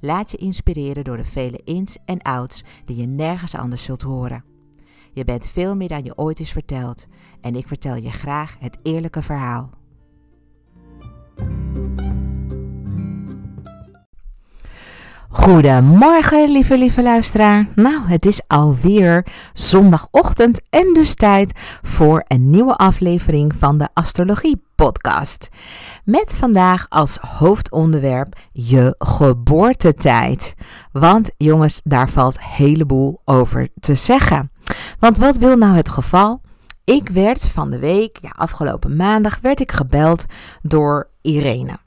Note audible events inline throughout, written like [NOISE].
Laat je inspireren door de vele ins en outs die je nergens anders zult horen. Je bent veel meer dan je ooit is verteld en ik vertel je graag het eerlijke verhaal. Goedemorgen, lieve, lieve luisteraar. Nou, het is alweer zondagochtend en dus tijd voor een nieuwe aflevering van de Astrologie Podcast. Met vandaag als hoofdonderwerp je geboortetijd. Want jongens, daar valt heleboel over te zeggen. Want wat wil nou het geval? Ik werd van de week, ja, afgelopen maandag, werd ik gebeld door Irene.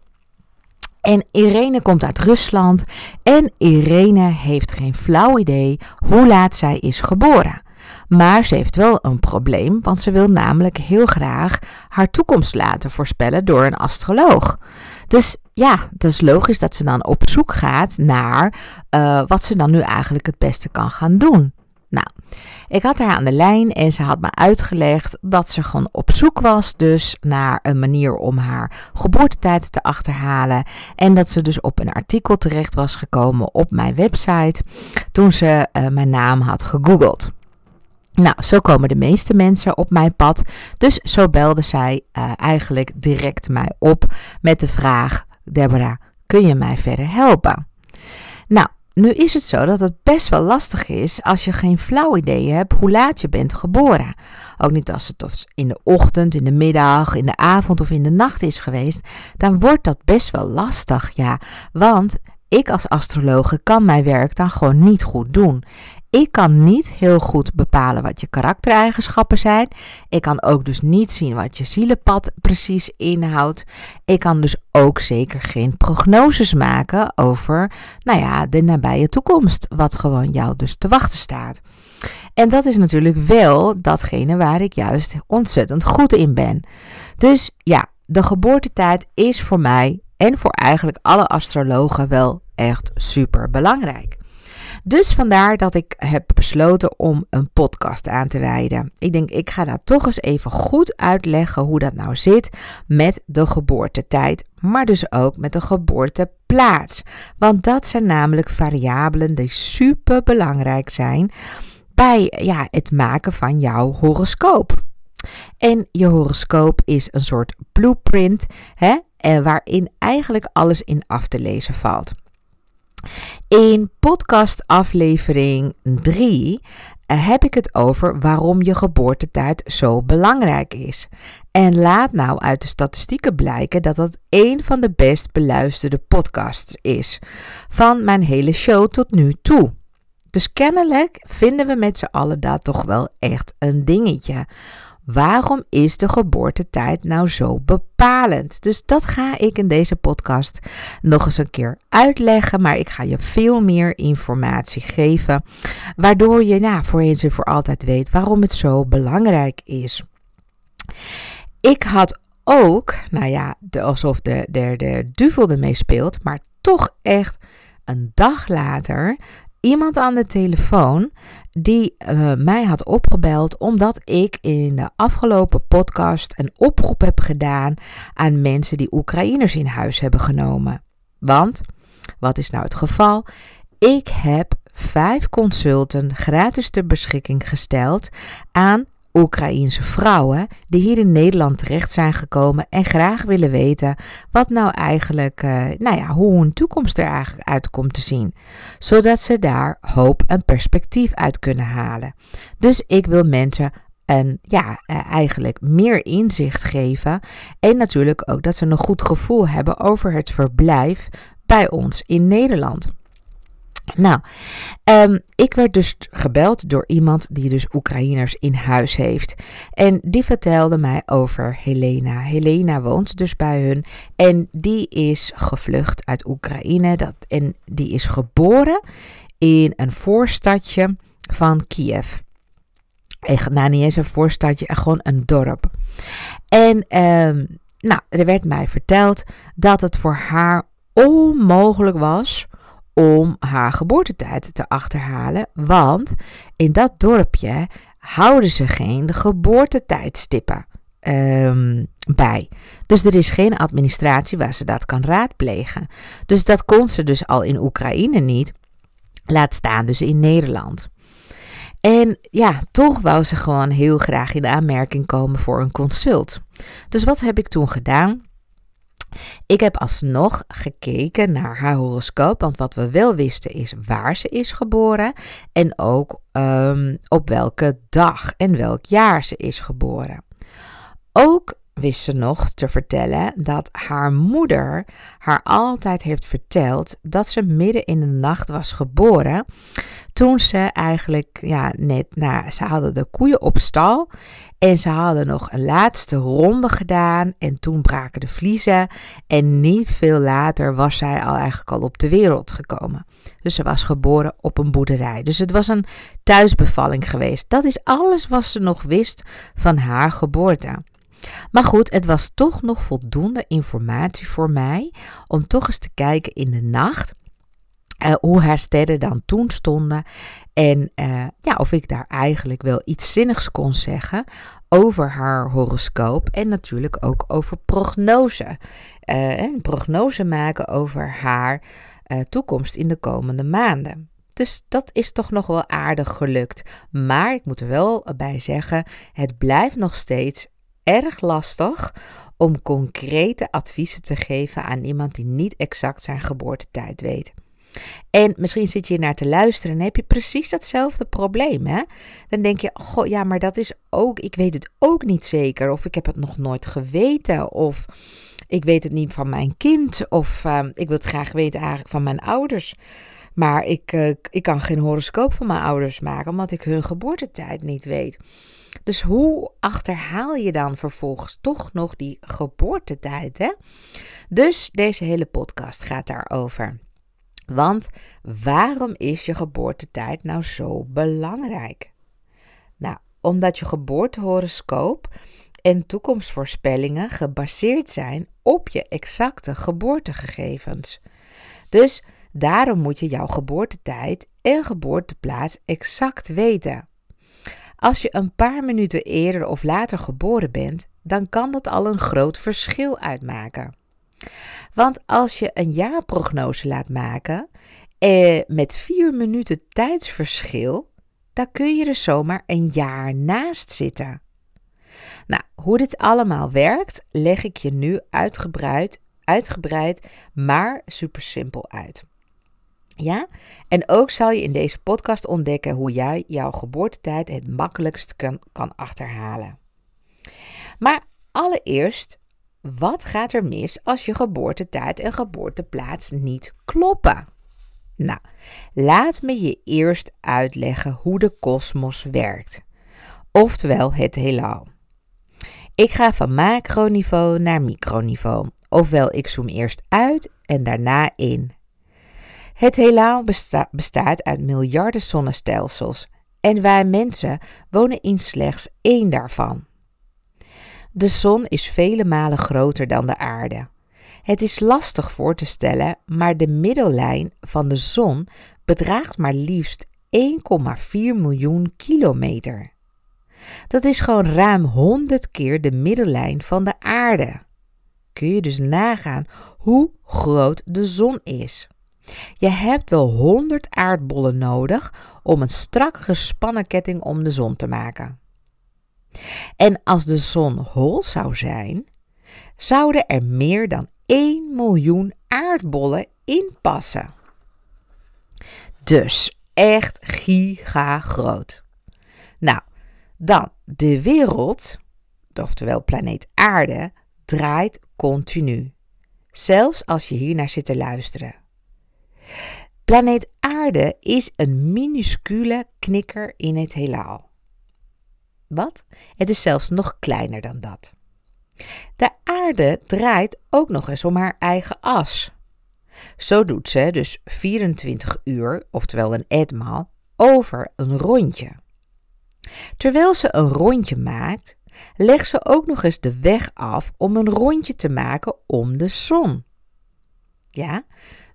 En Irene komt uit Rusland en Irene heeft geen flauw idee hoe laat zij is geboren. Maar ze heeft wel een probleem, want ze wil namelijk heel graag haar toekomst laten voorspellen door een astroloog. Dus ja, het is logisch dat ze dan op zoek gaat naar uh, wat ze dan nu eigenlijk het beste kan gaan doen. Nou, ik had haar aan de lijn en ze had me uitgelegd dat ze gewoon op zoek was dus naar een manier om haar geboortetijd te achterhalen. En dat ze dus op een artikel terecht was gekomen op mijn website toen ze uh, mijn naam had gegoogeld. Nou, zo komen de meeste mensen op mijn pad. Dus zo belde zij uh, eigenlijk direct mij op met de vraag: Deborah, kun je mij verder helpen? Nou, nu is het zo dat het best wel lastig is als je geen flauw idee hebt hoe laat je bent geboren. Ook niet als het in de ochtend, in de middag, in de avond of in de nacht is geweest, dan wordt dat best wel lastig, ja. Want ik als astrologe kan mijn werk dan gewoon niet goed doen. Ik kan niet heel goed bepalen wat je karaktereigenschappen zijn. Ik kan ook dus niet zien wat je zielenpad precies inhoudt. Ik kan dus ook zeker geen prognoses maken over, nou ja, de nabije toekomst, wat gewoon jou dus te wachten staat. En dat is natuurlijk wel datgene waar ik juist ontzettend goed in ben. Dus ja, de geboortetijd is voor mij en voor eigenlijk alle astrologen wel echt super belangrijk. Dus vandaar dat ik heb besloten om een podcast aan te wijden. Ik denk, ik ga daar toch eens even goed uitleggen hoe dat nou zit met de geboortetijd, maar dus ook met de geboorteplaats. Want dat zijn namelijk variabelen die super belangrijk zijn bij ja, het maken van jouw horoscoop. En je horoscoop is een soort blueprint hè, eh, waarin eigenlijk alles in af te lezen valt. In podcast aflevering 3 eh, heb ik het over waarom je geboortetijd zo belangrijk is. En laat nou uit de statistieken blijken dat dat een van de best beluisterde podcasts is van mijn hele show tot nu toe. Dus kennelijk vinden we met z'n allen dat toch wel echt een dingetje. Waarom is de geboortetijd nou zo bepalend? Dus dat ga ik in deze podcast nog eens een keer uitleggen. Maar ik ga je veel meer informatie geven. Waardoor je nou, voor eens en voor altijd weet waarom het zo belangrijk is. Ik had ook, nou ja, alsof de, de, de duvel ermee speelt, maar toch echt een dag later iemand aan de telefoon die uh, mij had opgebeld omdat ik in de afgelopen podcast een oproep heb gedaan aan mensen die Oekraïners in huis hebben genomen. Want, wat is nou het geval? Ik heb vijf consulten gratis ter beschikking gesteld aan Oekraïense vrouwen die hier in Nederland terecht zijn gekomen en graag willen weten wat nou eigenlijk, uh, nou ja, hoe hun toekomst er eigenlijk uit komt te zien, zodat ze daar hoop en perspectief uit kunnen halen. Dus ik wil mensen een, ja, uh, eigenlijk meer inzicht geven en natuurlijk ook dat ze een goed gevoel hebben over het verblijf bij ons in Nederland. Nou, um, ik werd dus gebeld door iemand die dus Oekraïners in huis heeft. En die vertelde mij over Helena. Helena woont dus bij hun en die is gevlucht uit Oekraïne. Dat, en die is geboren in een voorstadje van Kiev. Echt, nou, niet eens een voorstadje, gewoon een dorp. En um, nou, er werd mij verteld dat het voor haar onmogelijk was om haar geboortetijd te achterhalen, want in dat dorpje houden ze geen geboortetijdstippen um, bij. Dus er is geen administratie waar ze dat kan raadplegen. Dus dat kon ze dus al in Oekraïne niet, laat staan dus in Nederland. En ja, toch wou ze gewoon heel graag in aanmerking komen voor een consult. Dus wat heb ik toen gedaan? Ik heb alsnog gekeken naar haar horoscoop, want wat we wel wisten is waar ze is geboren en ook um, op welke dag en welk jaar ze is geboren. Ook wist ze nog te vertellen dat haar moeder haar altijd heeft verteld dat ze midden in de nacht was geboren. Toen ze eigenlijk, ja, net, nou, ze hadden de koeien op stal en ze hadden nog een laatste ronde gedaan en toen braken de vliezen en niet veel later was zij al eigenlijk al op de wereld gekomen. Dus ze was geboren op een boerderij. Dus het was een thuisbevalling geweest. Dat is alles wat ze nog wist van haar geboorte. Maar goed, het was toch nog voldoende informatie voor mij om toch eens te kijken in de nacht. Uh, hoe haar sterren dan toen stonden. En uh, ja, of ik daar eigenlijk wel iets zinnigs kon zeggen over haar horoscoop. En natuurlijk ook over prognose. Uh, en prognose maken over haar toekomst in de komende maanden. Dus dat is toch nog wel aardig gelukt. Maar ik moet er wel bij zeggen, het blijft nog steeds erg lastig om concrete adviezen te geven aan iemand die niet exact zijn geboortetijd weet. En misschien zit je naar te luisteren en heb je precies datzelfde probleem. Hè? Dan denk je, goh, ja, maar dat is ook, ik weet het ook niet zeker. Of ik heb het nog nooit geweten. Of ik weet het niet van mijn kind. Of uh, ik wil het graag weten eigenlijk van mijn ouders. Maar ik, uh, ik kan geen horoscoop van mijn ouders maken, omdat ik hun geboortetijd niet weet. Dus hoe achterhaal je dan vervolgens toch nog die geboortetijd? Hè? Dus deze hele podcast gaat daarover. Want waarom is je geboortetijd nou zo belangrijk? Nou, omdat je geboortehoroscoop en toekomstvoorspellingen gebaseerd zijn op je exacte geboortegegevens. Dus daarom moet je jouw geboortetijd en geboorteplaats exact weten. Als je een paar minuten eerder of later geboren bent, dan kan dat al een groot verschil uitmaken. Want als je een jaarprognose laat maken eh, met vier minuten tijdsverschil, dan kun je er zomaar een jaar naast zitten. Nou, hoe dit allemaal werkt, leg ik je nu uitgebreid, uitgebreid maar super simpel uit. Ja? En ook zal je in deze podcast ontdekken hoe jij jouw geboortetijd het makkelijkst kan, kan achterhalen. Maar allereerst, wat gaat er mis als je geboortetijd en geboorteplaats niet kloppen? Nou, laat me je eerst uitleggen hoe de kosmos werkt, oftewel het heelal. Ik ga van macroniveau naar microniveau. Ofwel, ik zoom eerst uit en daarna in. Het heelal bestaat uit miljarden zonnestelsels en wij mensen wonen in slechts één daarvan. De zon is vele malen groter dan de aarde. Het is lastig voor te stellen, maar de middellijn van de zon bedraagt maar liefst 1,4 miljoen kilometer. Dat is gewoon ruim 100 keer de middellijn van de aarde. Kun je dus nagaan hoe groot de zon is. Je hebt wel 100 aardbollen nodig om een strak gespannen ketting om de zon te maken. En als de zon hol zou zijn, zouden er meer dan 1 miljoen aardbollen in passen. Dus echt giga groot. Nou, dan de wereld, oftewel planeet Aarde, draait continu. Zelfs als je hier naar zit te luisteren. Planeet Aarde is een minuscule knikker in het heelal. Wat? Het is zelfs nog kleiner dan dat. De aarde draait ook nog eens om haar eigen as. Zo doet ze dus 24 uur, oftewel een etmaal, over een rondje. Terwijl ze een rondje maakt, legt ze ook nog eens de weg af om een rondje te maken om de zon. Ja,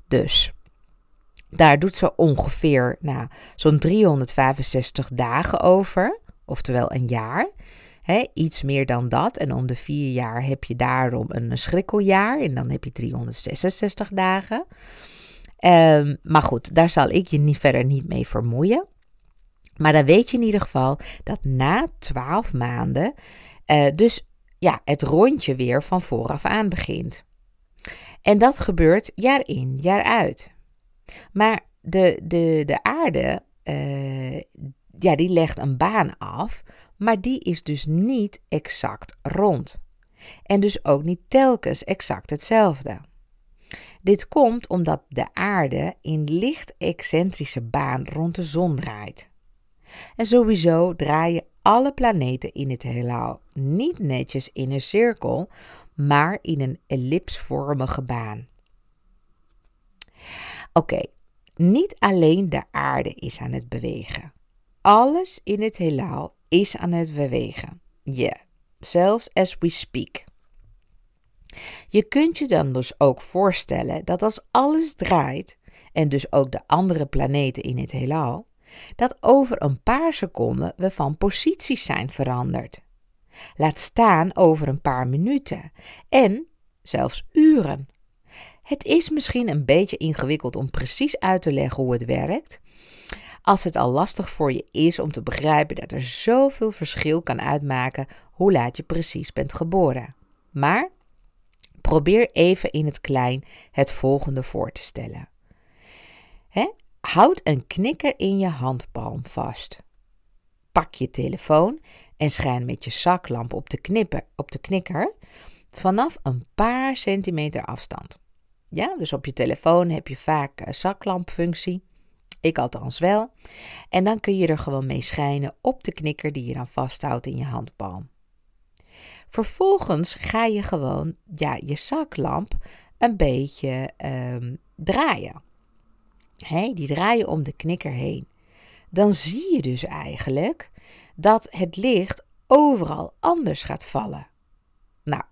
dus daar doet ze ongeveer nou, zo'n 365 dagen over, oftewel een jaar. Iets meer dan dat. En om de vier jaar heb je daarom een schrikkeljaar. En dan heb je 366 dagen. Um, maar goed, daar zal ik je niet verder niet mee vermoeien. Maar dan weet je in ieder geval dat na 12 maanden, uh, dus ja, het rondje weer van vooraf aan begint. En dat gebeurt jaar in, jaar uit. Maar de, de, de aarde, uh, ja, die legt een baan af, maar die is dus niet exact rond. En dus ook niet telkens exact hetzelfde. Dit komt omdat de aarde in licht excentrische baan rond de zon draait. En sowieso draaien alle planeten in het heelal niet netjes in een cirkel, maar in een ellipsvormige baan. Oké, niet alleen de aarde is aan het bewegen. Alles in het heelal is aan het bewegen. Ja, zelfs as we speak. Je kunt je dan dus ook voorstellen dat als alles draait, en dus ook de andere planeten in het heelal, dat over een paar seconden we van posities zijn veranderd. Laat staan over een paar minuten en zelfs uren. Het is misschien een beetje ingewikkeld om precies uit te leggen hoe het werkt. Als het al lastig voor je is om te begrijpen dat er zoveel verschil kan uitmaken hoe laat je precies bent geboren. Maar probeer even in het klein het volgende voor te stellen. He? Houd een knikker in je handpalm vast. Pak je telefoon en schijn met je zaklamp op de, knipper, op de knikker vanaf een paar centimeter afstand. Ja, dus op je telefoon heb je vaak een zaklampfunctie. Ik althans wel. En dan kun je er gewoon mee schijnen op de knikker die je dan vasthoudt in je handpalm. Vervolgens ga je gewoon ja, je zaklamp een beetje um, draaien. Hey, die draaien om de knikker heen. Dan zie je dus eigenlijk dat het licht overal anders gaat vallen. Nou,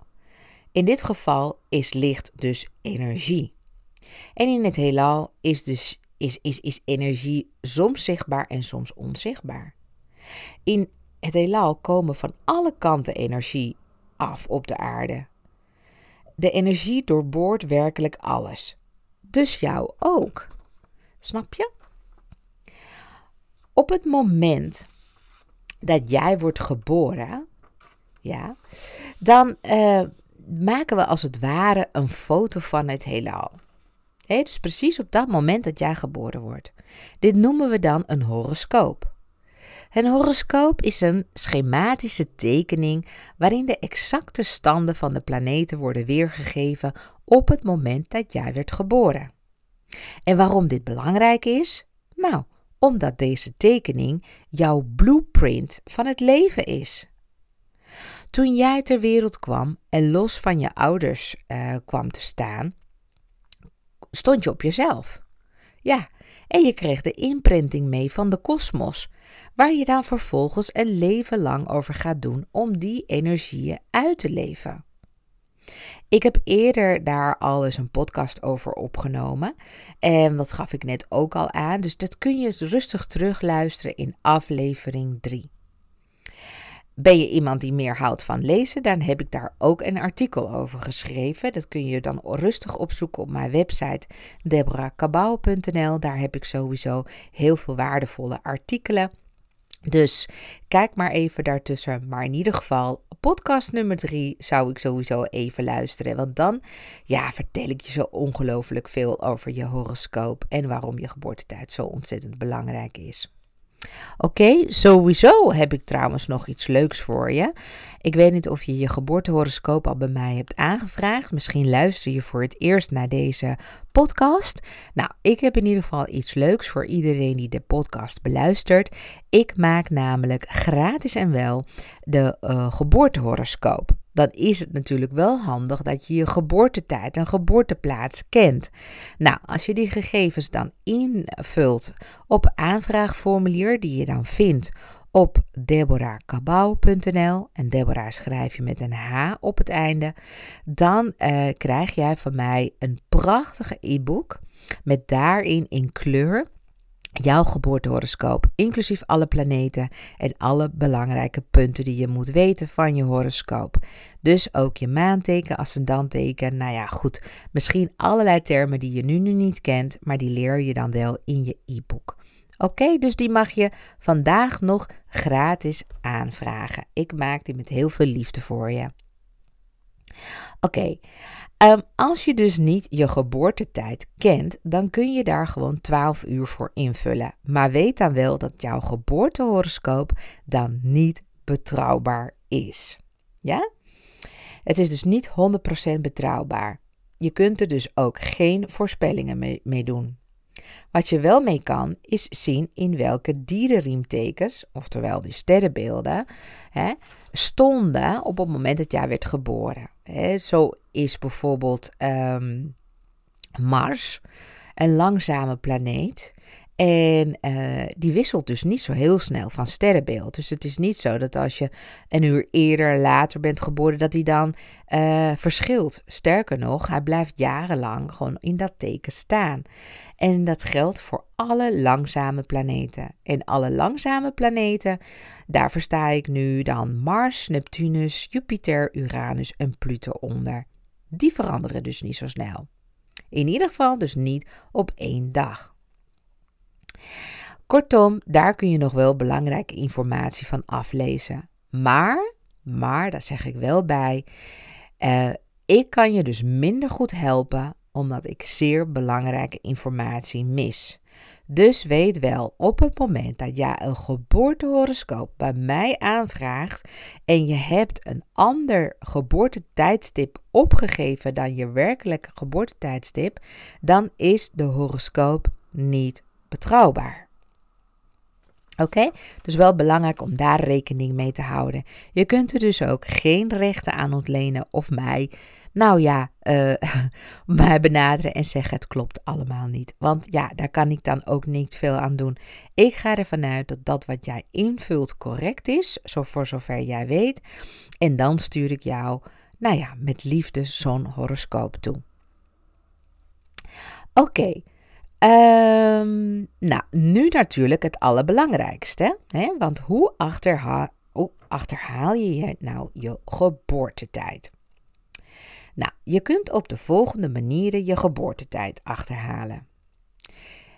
in dit geval is licht dus energie. En in het heelal is, dus, is, is, is energie soms zichtbaar en soms onzichtbaar. In het heelal komen van alle kanten energie af op de aarde. De energie doorboort werkelijk alles. Dus jou ook. Snap je? Op het moment dat jij wordt geboren, ja, dan uh, maken we als het ware een foto van het heelal. Dus precies op dat moment dat jij geboren wordt. Dit noemen we dan een horoscoop. Een horoscoop is een schematische tekening waarin de exacte standen van de planeten worden weergegeven op het moment dat jij werd geboren. En waarom dit belangrijk is? Nou, omdat deze tekening jouw blueprint van het leven is. Toen jij ter wereld kwam en los van je ouders uh, kwam te staan, stond je op jezelf. Ja, en je kreeg de imprinting mee van de kosmos, waar je dan vervolgens een leven lang over gaat doen om die energieën uit te leven. Ik heb eerder daar al eens een podcast over opgenomen. En dat gaf ik net ook al aan. Dus dat kun je rustig terugluisteren in aflevering 3. Ben je iemand die meer houdt van lezen, dan heb ik daar ook een artikel over geschreven. Dat kun je dan rustig opzoeken op mijn website deborahkabau.nl. Daar heb ik sowieso heel veel waardevolle artikelen. Dus kijk maar even daartussen. Maar in ieder geval, podcast nummer drie zou ik sowieso even luisteren. Want dan ja, vertel ik je zo ongelooflijk veel over je horoscoop en waarom je geboortetijd zo ontzettend belangrijk is. Oké, sowieso heb ik trouwens nog iets leuks voor je. Ik weet niet of je je geboortehoroscoop al bij mij hebt aangevraagd. Misschien luister je voor het eerst naar deze podcast. Nou, ik heb in ieder geval iets leuks voor iedereen die de podcast beluistert. Ik maak namelijk gratis en wel de uh, geboortehoroscoop dan is het natuurlijk wel handig dat je je geboortetijd en geboorteplaats kent. Nou, als je die gegevens dan invult op aanvraagformulier die je dan vindt op deborahkabau.nl en Deborah schrijf je met een H op het einde, dan uh, krijg jij van mij een prachtige e-book met daarin in kleur jouw geboortehoroscoop, inclusief alle planeten en alle belangrijke punten die je moet weten van je horoscoop. Dus ook je maanteken, ascendanteken, nou ja, goed, misschien allerlei termen die je nu, nu niet kent, maar die leer je dan wel in je e-book. Oké, dus die mag je vandaag nog gratis aanvragen. Ik maak die met heel veel liefde voor je. Oké, ehm, als je dus niet je geboortetijd kent, dan kun je daar gewoon 12 uur voor invullen. Maar weet dan wel dat jouw geboortehoroscoop dan niet betrouwbaar is. Ja? Het is dus niet 100% betrouwbaar. Je kunt er dus ook geen voorspellingen mee, mee doen. Wat je wel mee kan, is zien in welke dierenriemtekens, oftewel die sterrenbeelden, hè, stonden op het moment dat jij werd geboren. Hè. Zo is bijvoorbeeld um, Mars een langzame planeet. En uh, die wisselt dus niet zo heel snel van sterrenbeeld. Dus het is niet zo dat als je een uur eerder, later bent geboren, dat hij dan uh, verschilt. Sterker nog, hij blijft jarenlang gewoon in dat teken staan. En dat geldt voor alle langzame planeten. En alle langzame planeten, daar versta ik nu dan Mars, Neptunus, Jupiter, Uranus en Pluto onder. Die veranderen dus niet zo snel. In ieder geval dus niet op één dag. Kortom, daar kun je nog wel belangrijke informatie van aflezen. Maar, maar, daar zeg ik wel bij, uh, ik kan je dus minder goed helpen omdat ik zeer belangrijke informatie mis. Dus weet wel, op het moment dat jij een geboortehoroscoop bij mij aanvraagt en je hebt een ander geboortetijdstip opgegeven dan je werkelijke geboortetijdstip, dan is de horoscoop niet betrouwbaar. Oké, dus wel belangrijk om daar rekening mee te houden. Je kunt er dus ook geen rechten aan ontlenen of mij, nou ja, [LAUGHS] uh, mij benaderen en zeggen het klopt allemaal niet. Want ja, daar kan ik dan ook niet veel aan doen. Ik ga ervan uit dat dat wat jij invult correct is, zo voor zover jij weet. En dan stuur ik jou, nou ja, met liefde zo'n horoscoop toe. Oké, Um, nou, nu natuurlijk het allerbelangrijkste. Hè? Want hoe, hoe achterhaal je nou je geboortetijd? Nou, je kunt op de volgende manieren je geboortetijd achterhalen.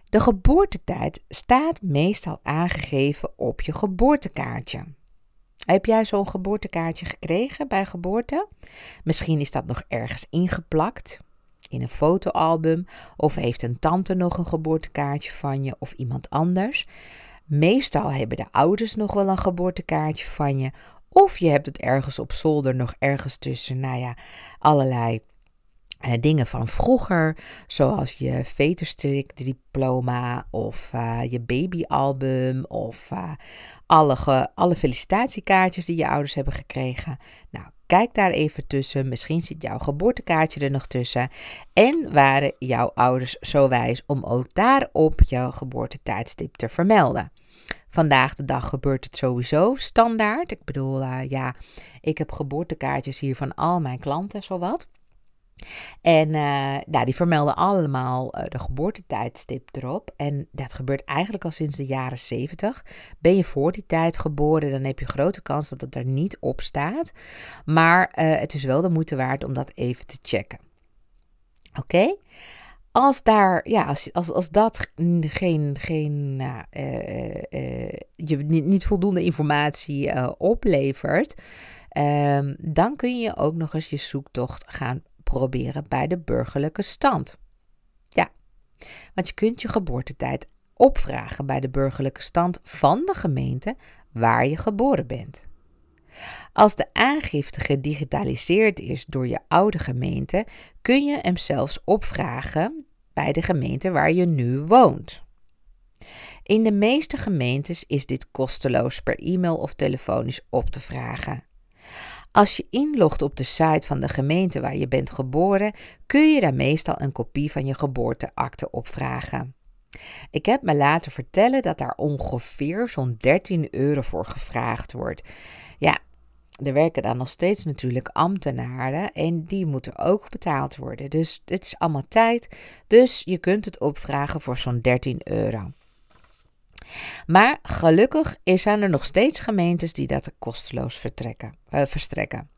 De geboortetijd staat meestal aangegeven op je geboortekaartje. Heb jij zo'n geboortekaartje gekregen bij geboorte? Misschien is dat nog ergens ingeplakt in een fotoalbum of heeft een tante nog een geboortekaartje van je of iemand anders. Meestal hebben de ouders nog wel een geboortekaartje van je of je hebt het ergens op zolder nog ergens tussen, nou ja, allerlei uh, dingen van vroeger, zoals je veterstrikdiploma of uh, je babyalbum of uh, alle, alle felicitatiekaartjes die je ouders hebben gekregen. Nou, kijk daar even tussen. Misschien zit jouw geboortekaartje er nog tussen. En waren jouw ouders zo wijs om ook daarop jouw geboortetijdstip te vermelden. Vandaag de dag gebeurt het sowieso standaard. Ik bedoel, ja, ik heb geboortekaartjes hier van al mijn klanten, zowat. En uh, nou, die vermelden allemaal uh, de geboortetijdstip erop. En dat gebeurt eigenlijk al sinds de jaren 70. Ben je voor die tijd geboren, dan heb je grote kans dat het er niet op staat. Maar het is wel de moeite waard om dat even te checken. Oké? Als daar, ja, als, als, als dat geen, geen nou, je niet, niet voldoende informatie oplevert, ehm, dan kun je ook nog eens je zoektocht gaan proberen bij de burgerlijke stand. Ja, want je kunt je geboortetijd opvragen bij de burgerlijke stand van de gemeente waar je geboren bent. Als de aangifte gedigitaliseerd is door je oude gemeente, kun je hem zelfs opvragen bij de gemeente waar je nu woont. In de meeste gemeentes is dit kosteloos per e-mail of telefonisch op te vragen. Als je inlogt op de site van de gemeente waar je bent geboren, kun je daar meestal een kopie van je geboorteakte opvragen. Ik heb me laten vertellen dat daar ongeveer zo'n 13 euro voor gevraagd wordt. Ja, er werken dan nog steeds natuurlijk ambtenaren en die moeten ook betaald worden. Dus het is allemaal tijd. Dus je kunt het opvragen voor zo'n 13 euro. Maar gelukkig zijn er nog steeds gemeentes die dat kosteloos uh, verstrekken.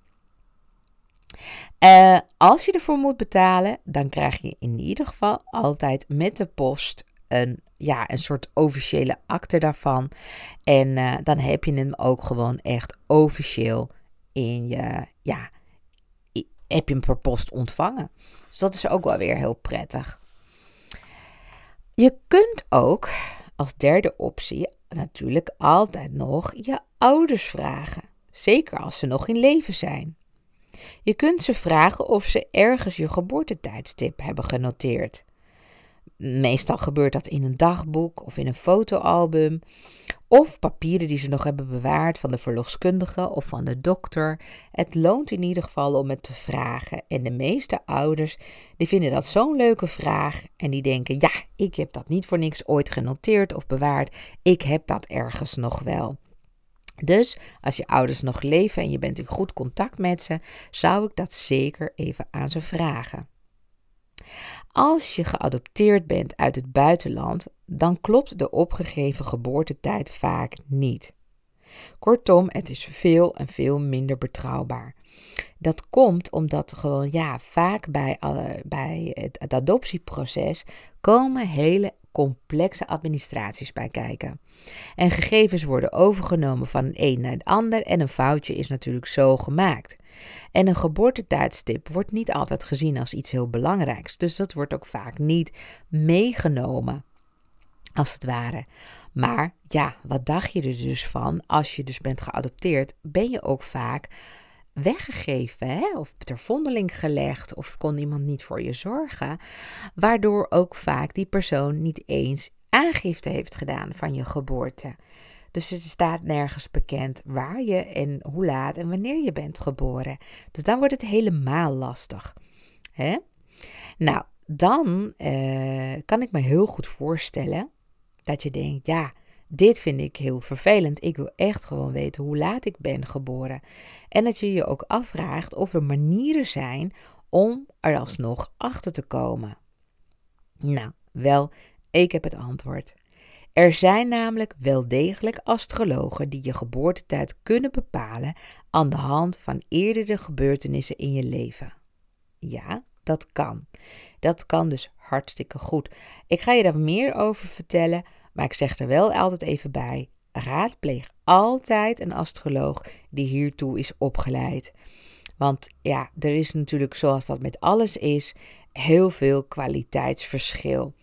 Uh, als je ervoor moet betalen, dan krijg je in ieder geval altijd met de post een, ja, een soort officiële akte daarvan. En uh, dan heb je hem ook gewoon echt officieel in je, ja, heb je hem per post ontvangen. Dus dat is ook wel weer heel prettig. Je kunt ook als derde optie natuurlijk altijd nog je ouders vragen. Zeker als ze nog in leven zijn. Je kunt ze vragen of ze ergens je geboortetijdstip hebben genoteerd. Meestal gebeurt dat in een dagboek of in een fotoalbum. Of papieren die ze nog hebben bewaard van de verloskundige of van de dokter. Het loont in ieder geval om het te vragen. En de meeste ouders die vinden dat zo'n leuke vraag. En die denken: ja, ik heb dat niet voor niks ooit genoteerd of bewaard. Ik heb dat ergens nog wel. Dus als je ouders nog leven en je bent in goed contact met ze, zou ik dat zeker even aan ze vragen. Als je geadopteerd bent uit het buitenland, dan klopt de opgegeven geboortetijd vaak niet. Kortom, het is veel en veel minder betrouwbaar. Dat komt omdat gewoon, ja, vaak bij, alle, bij het, het adoptieproces komen hele complexe administraties bij kijken. En gegevens worden overgenomen van een naar het ander en een foutje is natuurlijk zo gemaakt. En een geboortetijdstip wordt niet altijd gezien als iets heel belangrijks, dus dat wordt ook vaak niet meegenomen, als het ware. Maar ja, wat dacht je er dus van? Als je dus bent geadopteerd, ben je ook vaak weggegeven hè? of ter vondeling gelegd of kon iemand niet voor je zorgen, waardoor ook vaak die persoon niet eens aangifte heeft gedaan van je geboorte. Dus het staat nergens bekend waar je en hoe laat en wanneer je bent geboren. Dus dan wordt het helemaal lastig. Nou, dan eh, kan ik me heel goed voorstellen dat je denkt, ja, dit vind ik heel vervelend. Ik wil echt gewoon weten hoe laat ik ben geboren. En dat je je ook afvraagt of er manieren zijn om er alsnog achter te komen. Nou, wel, ik heb het antwoord. Er zijn namelijk wel degelijk astrologen die je geboortetijd kunnen bepalen aan de hand van eerdere gebeurtenissen in je leven. Ja, dat kan. Dat kan dus hartstikke goed. Ik ga je daar meer over vertellen, maar ik zeg er wel altijd even bij: raadpleeg altijd een astroloog die hiertoe is opgeleid. Want ja, er is natuurlijk, zoals dat met alles is, heel veel kwaliteitsverschil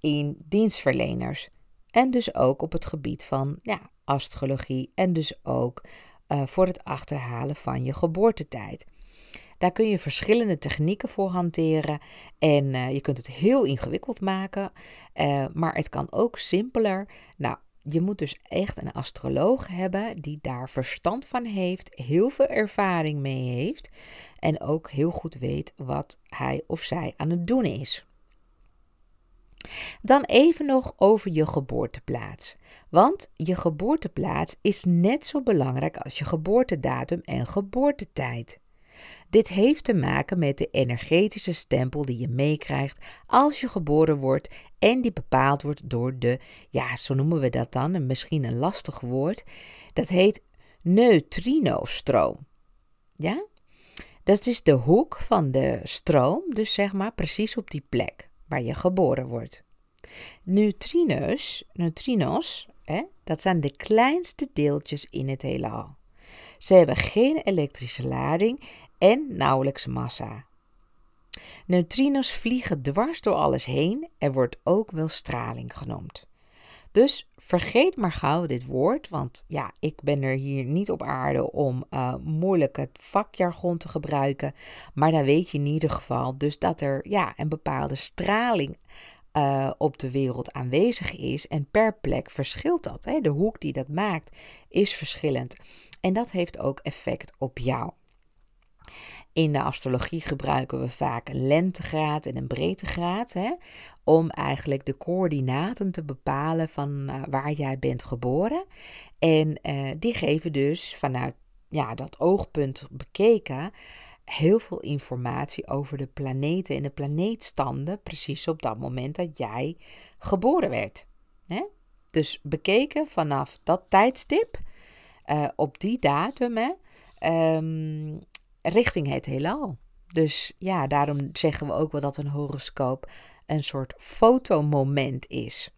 in dienstverleners. En dus ook op het gebied van ja, astrologie en dus ook uh, voor het achterhalen van je geboortetijd. Daar kun je verschillende technieken voor hanteren. En eh, je kunt het heel ingewikkeld maken, uh, maar het kan ook simpeler. Nou, je moet dus echt een astroloog hebben die daar verstand van heeft, heel veel ervaring mee heeft en ook heel goed weet wat hij of zij aan het doen is. Dan even nog over je geboorteplaats. Want je geboorteplaats is net zo belangrijk als je geboortedatum en geboortetijd. Dit heeft te maken met de energetische stempel die je meekrijgt als je geboren wordt en die bepaald wordt door de, ja, zo noemen we dat dan, misschien een lastig woord, dat heet neutrinostroom. Ja? Dat is de hoek van de stroom, dus zeg maar precies op die plek waar je geboren wordt. Neutrinos, neutrinos, hè, dat zijn de kleinste deeltjes in het heelal. Ze hebben geen elektrische lading en nauwelijks massa. Neutrinos vliegen dwars door alles heen en wordt ook wel straling genoemd. Dus vergeet maar gauw dit woord, want ja, ik ben er hier niet op aarde om uh, moeilijk het vakjargon te gebruiken. Maar dan weet je in ieder geval dus dat er ja, een bepaalde straling uh, op de wereld aanwezig is. En per plek verschilt dat. Hè? De hoek die dat maakt is verschillend. En dat heeft ook effect op jou. In de astrologie gebruiken we vaak een lentegraad en een breedtegraad. Hè, om eigenlijk de coördinaten te bepalen van uh, waar jij bent geboren. En uh, die geven dus vanuit ja, dat oogpunt bekeken heel veel informatie over de planeten en de planeetstanden. Precies op dat moment dat jij geboren werd. Hè? Dus bekeken vanaf dat tijdstip. Uh, op die datum hè, um, richting het heelal. Dus ja, daarom zeggen we ook wel dat een horoscoop een soort fotomoment is.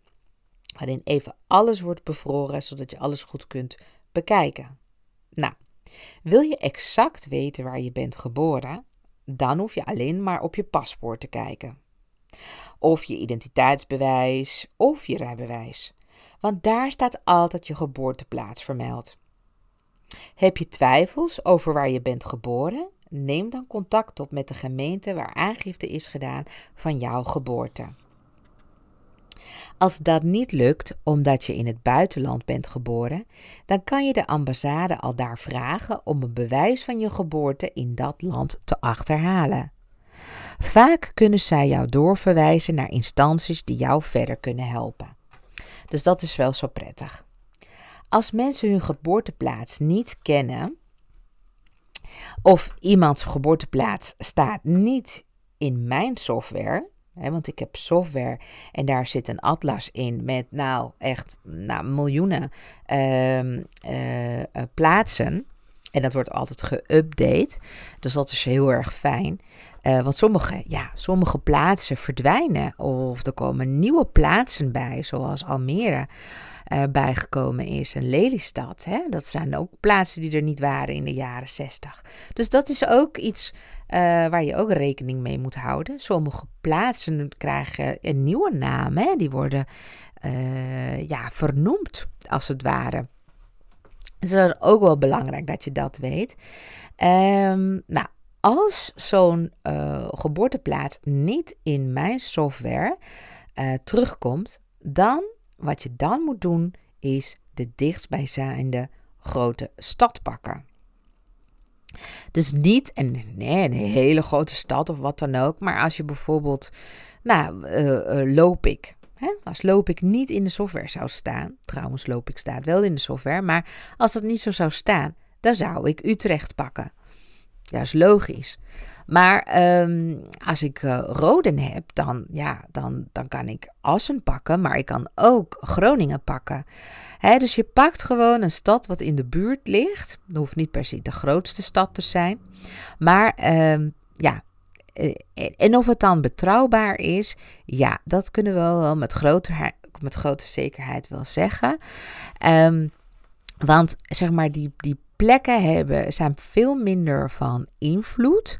Waarin even alles wordt bevroren, zodat je alles goed kunt bekijken. Nou, wil je exact weten waar je bent geboren, dan hoef je alleen maar op je paspoort te kijken. Of je identiteitsbewijs of je rijbewijs. Want daar staat altijd je geboorteplaats vermeld. Heb je twijfels over waar je bent geboren? Neem dan contact op met de gemeente waar aangifte is gedaan van jouw geboorte. Als dat niet lukt omdat je in het buitenland bent geboren, dan kan je de ambassade al daar vragen om een bewijs van je geboorte in dat land te achterhalen. Vaak kunnen zij jou doorverwijzen naar instanties die jou verder kunnen helpen. Dus dat is wel zo prettig. Als mensen hun geboorteplaats niet kennen, of iemands geboorteplaats staat niet in mijn software, hè, want ik heb software en daar zit een atlas in met nou echt nou, miljoenen uh, uh, plaatsen. En dat wordt altijd geüpdate. Dus dat is heel erg fijn. Uh, want sommige, ja, sommige plaatsen verdwijnen. Of er komen nieuwe plaatsen bij, zoals Almere uh, bijgekomen is. En Lelystad, hè? dat zijn ook plaatsen die er niet waren in de jaren 60. Dus dat is ook iets uh, waar je ook rekening mee moet houden. Sommige plaatsen krijgen een nieuwe naam, hè? die worden ja, vernoemd als het ware. Dus dat is ook wel belangrijk dat je dat weet. Um, nou, als zo'n uh, geboorteplaats niet in mijn software uh, terugkomt, dan wat je dan moet doen is de dichtstbijzijnde grote stad pakken. Dus niet een, nee, hele grote stad of wat dan ook, maar als je bijvoorbeeld, nou, uh, loop ik. Als loop ik niet in de software zou staan, trouwens loop ik staat wel in de software, maar als dat niet zo zou staan, dan zou ik Utrecht pakken. Dat is logisch. Maar um, als ik uh, Roden heb, dan, ja, dan, dan kan ik Assen pakken, maar ik kan ook Groningen pakken. Dus je pakt gewoon een stad wat in de buurt ligt. Dat hoeft niet per se de grootste stad te zijn. Maar um, ja, eh, en of het dan betrouwbaar is, ja, dat kunnen we wel met grote, met grote zekerheid wel zeggen. Um, want zeg maar, die, die plekken hebben, zijn veel minder van invloed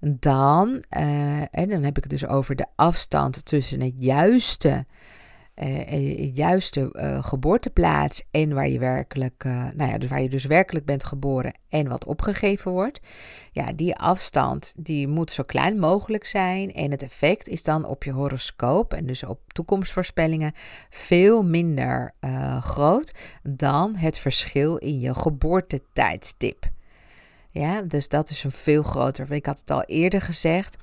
dan, uh, en dan heb ik het dus over de afstand tussen het juiste uh, juiste uh, geboorteplaats en waar je werkelijk, nou ja, dus waar je dus werkelijk bent geboren en wat opgegeven wordt. Ja, die afstand die moet zo klein mogelijk zijn en het effect is dan op je horoscoop en dus op toekomstvoorspellingen veel minder groot dan het verschil in je geboortetijdstip. Ja, dus dat is een veel groter. Ik had het al eerder gezegd.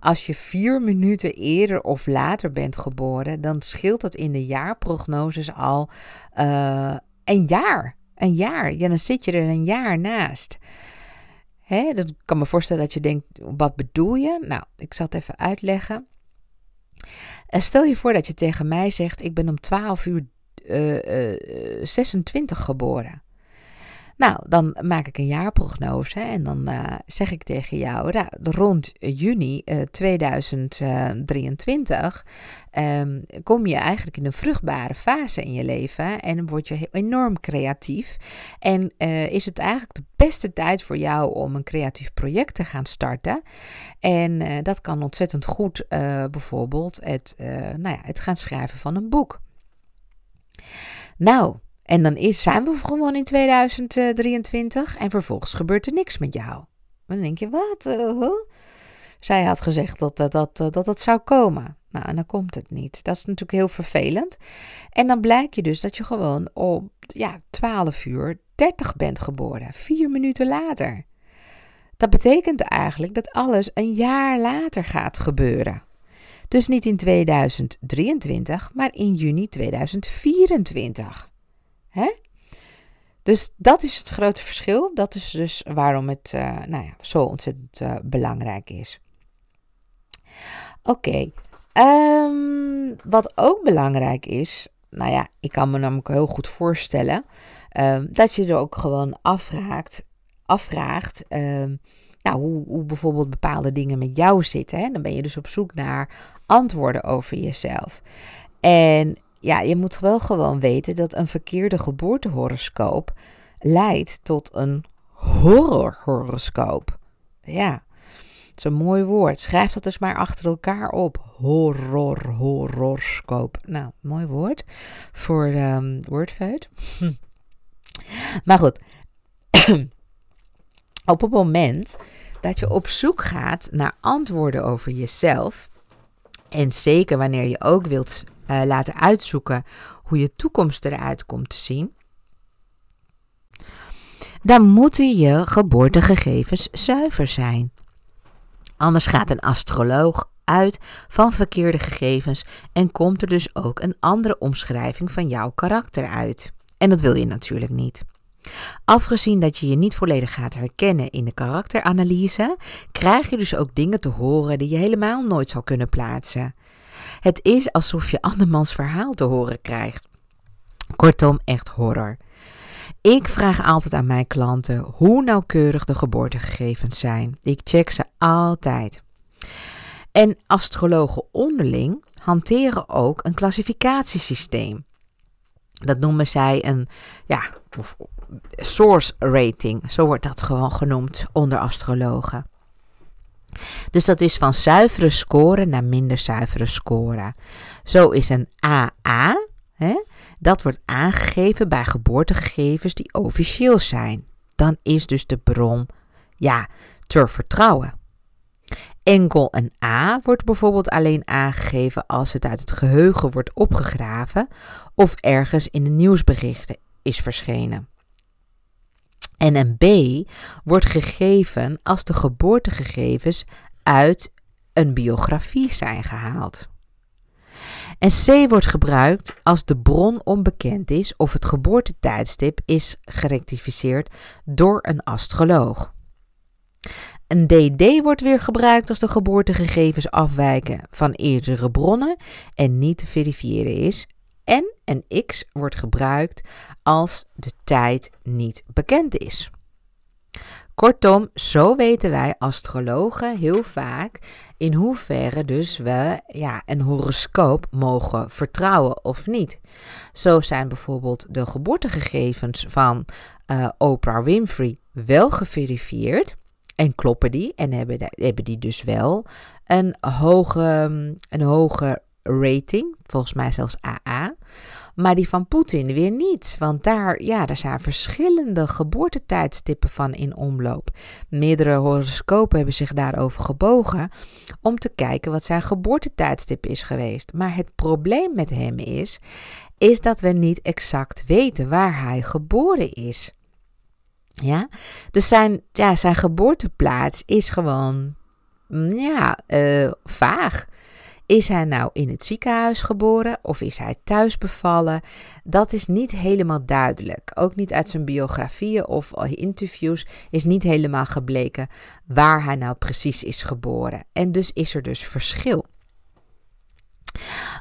Als je vier minuten eerder of later bent geboren, dan scheelt dat in de jaarprognoses al uh, een jaar. Een jaar. Ja, dan zit je er een jaar naast. Hè, dat kan me voorstellen dat je denkt, wat bedoel je? Nou, ik zal het even uitleggen. Uh, stel je voor dat je tegen mij zegt, ik ben om 12 uur uh, 26 geboren. Nou, dan maak ik een jaarprognose en dan uh, zeg ik tegen jou, nou, rond juni uh, 2023 um, kom je eigenlijk in een vruchtbare fase in je leven en word je enorm creatief. En is het eigenlijk de beste tijd voor jou om een creatief project te gaan starten. En dat kan ontzettend goed bijvoorbeeld het, nou ja, het gaan schrijven van een boek. Nou, en dan is, zijn we gewoon in 2023 en vervolgens gebeurt er niks met jou. Dan denk je, wat? Uh, Zij had gezegd dat dat, dat, dat dat zou komen. Nou, en dan komt het niet. Dat is natuurlijk heel vervelend. En dan blijkt je dus dat je gewoon op ja, 12 uur 30 bent geboren. Vier minuten later. Dat betekent eigenlijk dat alles een jaar later gaat gebeuren. Dus niet in 2023, maar in juni 2024. Hè? Dus dat is het grote verschil. Dat is dus waarom het uh, nou ja, zo ontzettend uh, belangrijk is. Oké, um, wat ook belangrijk is, nou ja, ik kan me namelijk heel goed voorstellen um, dat je er ook gewoon afvraagt, afvraagt um, nou, hoe, hoe, bijvoorbeeld bepaalde dingen met jou zitten. Hè? Dan ben je dus op zoek naar antwoorden over jezelf. En ja, je moet wel gewoon weten dat een verkeerde geboortehoroscoop leidt tot een horrorhoroscoop. Ja, het is een mooi woord. Schrijf dat dus maar achter elkaar op. Horror, Nou, mooi woord voor um, woordfeut. [LAUGHS] maar goed, [CLEARS THROAT] op het moment dat je op zoek gaat naar antwoorden over jezelf, en zeker wanneer je ook wilt uh, laten uitzoeken hoe je toekomst eruit komt te zien, dan moeten je geboortegegevens zuiver zijn. Anders gaat een astroloog uit van verkeerde gegevens en komt er dus ook een andere omschrijving van jouw karakter uit. En dat wil je natuurlijk niet. Afgezien dat je je niet volledig gaat herkennen in de karakteranalyse, krijg je dus ook dingen te horen die je helemaal nooit zal kunnen plaatsen. Het is alsof je andermans verhaal te horen krijgt. Kortom, echt horror. Ik vraag altijd aan mijn klanten hoe nauwkeurig de geboortegegevens zijn. Ik check ze altijd. En astrologen onderling hanteren ook een klassificatiesysteem. Dat noemen zij een ja, source rating. Zo wordt dat gewoon genoemd onder astrologen. Dus dat is van zuivere score naar minder zuivere score. Zo is een AA, hè, dat wordt aangegeven bij geboortegegevens die officieel zijn. Dan is dus de bron, ja, te vertrouwen. Enkel een A wordt bijvoorbeeld alleen aangegeven als het uit het geheugen wordt opgegraven of ergens in de nieuwsberichten is verschenen. En een B wordt gegeven als de geboortegegevens uit een biografie zijn gehaald. En C wordt gebruikt als de bron onbekend is of het geboortetijdstip is gerectificeerd door een astroloog. Een DD wordt weer gebruikt als de geboortegegevens afwijken van eerdere bronnen en niet te verifiëren is en een X wordt gebruikt als de tijd niet bekend is. Kortom, zo weten wij astrologen heel vaak in hoeverre dus we ja, een horoscoop mogen vertrouwen of niet. Zo zijn bijvoorbeeld de geboortegegevens van uh, Oprah Winfrey wel geverifieerd. En kloppen die en hebben, hebben die dus wel een hoge, een hoge rating, volgens mij zelfs AA. Maar die van Poetin weer niet, want daar, ja, daar zijn verschillende geboortetijdstippen van in omloop. Meerdere horoscopen hebben zich daarover gebogen om te kijken wat zijn geboortetijdstip is geweest. Maar het probleem met hem is, is dat we niet exact weten waar hij geboren is. Ja, dus zijn, ja, zijn geboorteplaats is gewoon, mm, ja, uh, vaag. Is hij nou in het ziekenhuis geboren of is hij thuis bevallen? Dat is niet helemaal duidelijk. Ook niet uit zijn biografieën of interviews is niet helemaal gebleken waar hij nou precies is geboren. En dus is er dus verschil.